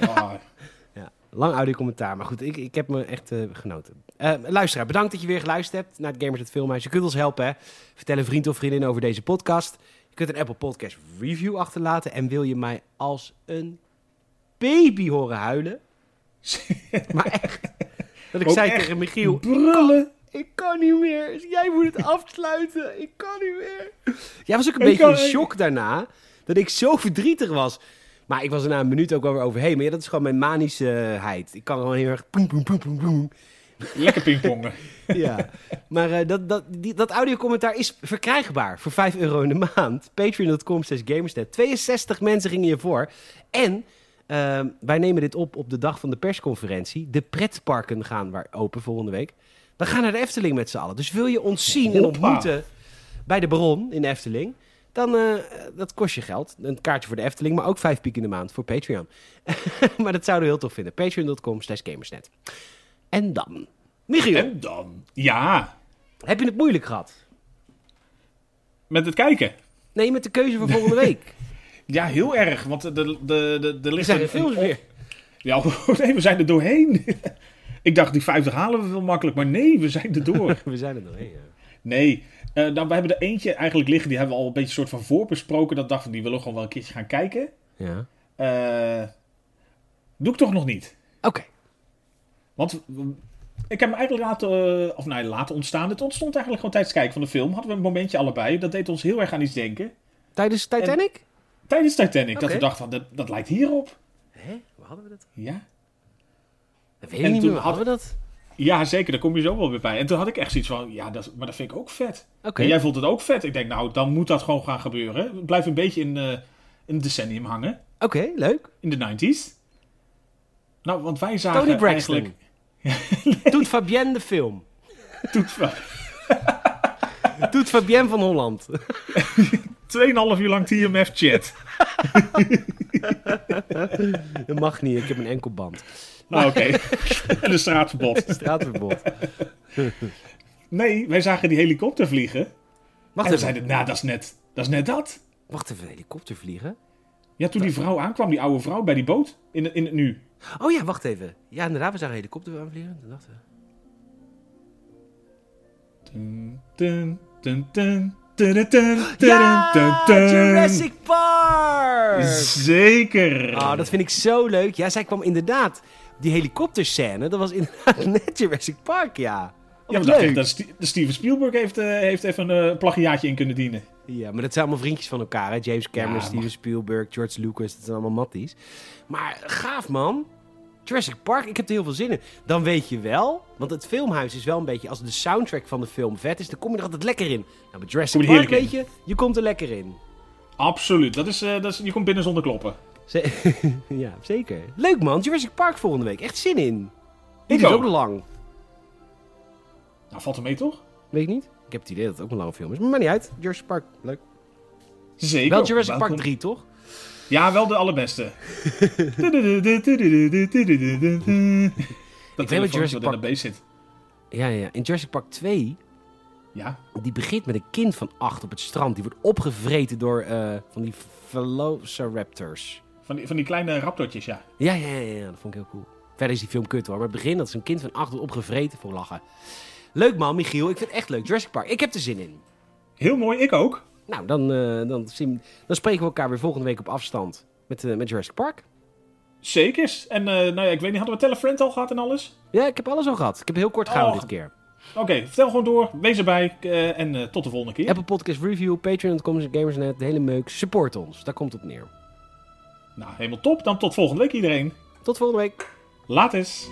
Ah, Ja, lang audiocommentaar. Maar goed, ik, ik heb me echt eh, genoten. Luisteraar, bedankt dat je weer geluisterd hebt naar het Gamers het Filmhuis. Je kunt ons helpen, hè. Vertel een vriend of vriendin over deze podcast. Je kunt een Apple Podcast review achterlaten. En wil je mij als een baby horen huilen? maar echt. Dat ik Ook zei echt tegen Michiel, brullen. ik kan niet meer. Jij moet het afsluiten. Ik kan niet meer. Jij was ook een Ik beetje in shock daarna. Dat ik zo verdrietig was. Maar ik was er na een minuut ook wel weer overheen. Maar ja, dat is gewoon mijn manischeheid. Ik kan gewoon heel erg... Poem, poem, poem, poem, poem. Lekker pingpongen. ja. Maar eh, dat, dat, die, dat audiocommentaar is verkrijgbaar voor 5 euro in de maand. Patreon.com slash gamersnet. 62 mensen gingen je voor. En ehm, wij nemen dit op op de dag van de persconferentie. De pretparken gaan waar open volgende week. We gaan naar de Efteling met z'n allen. Dus wil je ons zien en ontmoeten bij de Bron in de Efteling... Dan uh, dat kost je geld. Een kaartje voor de Efteling, maar ook 5 piek in de maand voor Patreon. maar dat zouden we heel tof vinden. Patreon.com slash gamersnet. En dan... Michiel, En dan? Ja, heb je het moeilijk gehad? met het kijken. Nee, met de keuze voor volgende week. Ja, heel erg. Want de, de, de, de, Er ligt zijn er films een- weer. Ja, nee, we zijn er doorheen. Ik dacht, die 50 halen we wel makkelijk. Maar nee, we zijn er door. We zijn er doorheen, ja. Nee, eh, nou, we hebben er eentje eigenlijk liggen. Die hebben we al een beetje soort van voorbesproken. Dat dacht ik, die willen we gewoon wel een keertje gaan kijken. Ja. Eh, doe ik toch nog niet. Oké. Want w- ik heb hem eigenlijk laten, eh, of nee, laten ontstaan. Het ontstond eigenlijk gewoon tijdens het kijken van de film. Hadden we een momentje allebei. Dat deed ons heel erg aan iets denken. Tijdens Titanic? Tijdens Titanic. Dat we dachten, van, dat, dat lijkt hierop. Hè? Hoe hadden we dat? Ja. Dat weet En ik niet toen meer. Hadden we dat? Ja, zeker. Daar kom je zo wel weer bij. En toen had ik echt zoiets van, ja, dat, maar dat vind ik ook vet. En jij vond het ook vet. Ik denk, nou, dan moet dat gewoon gaan gebeuren. Het blijft een beetje in, eh, in het decennium hangen. Oké, leuk. In de 90s. Nou, want wij zagen Tony Braxton. eigenlijk... Doet Fabienne de film. Doet wel. Doet Fabienne van Holland. 2,5 uur lang TMF chat. Dat mag niet, ik heb een enkelband. Nou, oké. en een straatverbod. Straatverbod. Nee, wij zagen die helikopter vliegen. Wacht en we zeiden, nou, dat is net dat. Is net dat. Wacht even, helikopter vliegen? Ja, toen die vrouw aankwam, die oude vrouw bij die boot. In, in het nu. Oh ja, wacht even. Ja, inderdaad, we zagen een helikopter aanvliegen. Toen dachten we... Dun, dun, dun, Ja. Jurassic Park! Zeker. Ah, dat vind ik zo leuk. Ja, zij kwam inderdaad... Die helikopterscène, dat was inderdaad net Jurassic Park, ja. ja, leuk. dat Steven Spielberg heeft, eh, heeft even een eh, plagiaatje in kunnen dienen. Ja, maar dat zijn allemaal vriendjes van elkaar. Hè? James Cameron, Ja, Steven Spielberg, George Lucas. Dat zijn allemaal matties. Maar gaaf, man. Jurassic Park, ik heb er heel veel zin in. Dan weet je wel, want het filmhuis is wel een beetje... Als de soundtrack van de film vet is, dan kom je er altijd lekker in. Nou, met Jurassic Park, weet je, je komt er lekker in. Absoluut. Dat is, eh, dat is, je komt binnen zonder kloppen. Ja, zeker. Leuk, man. Jurassic Park volgende week. Echt zin in. Ik Die is ook. lang. Nou, valt er mee toch? Weet ik niet? Ik heb het idee dat het ook een lange film is. Maar maakt niet uit. Jurassic Park, leuk. Zeker. Wel Jurassic. Park 3, toch? Ja, wel de allerbeste. dat telefoontje wat in de beest zit. Ja, ja. In Jurassic Park 2 Ja. Die begint met een kind van acht op het strand. Die wordt opgevreten door eh, van die velociraptors. Van die, van die kleine raptortjes, ja. Ja, ja, ja, ja, dat vond ik heel cool. Verder is die film kut hoor. Maar het begin dat is een kind van acht wordt opgevreten voor lachen. Leuk man, Michiel. Ik vind het echt leuk. Jurassic Park. Ik heb er zin in. Heel mooi, ik ook. Nou, dan, eh, dan, zien, dan spreken we elkaar weer volgende week op afstand. Met, eh, met Jurassic Park. Zekers. En eh, nou ja, ik weet niet, hadden we Telefriend al gehad en alles? Ja, ik heb alles al gehad. Ik heb heel kort gehouden Oh. dit keer. Oké, vertel gewoon door. Wees erbij. en tot de volgende keer. Apple Podcast Review, Patreon.com, Gamersnet, de hele meuk. Support ons. Daar komt het op neer. Nou, helemaal top. Dan tot volgende week iedereen. Tot volgende week. Laat eens.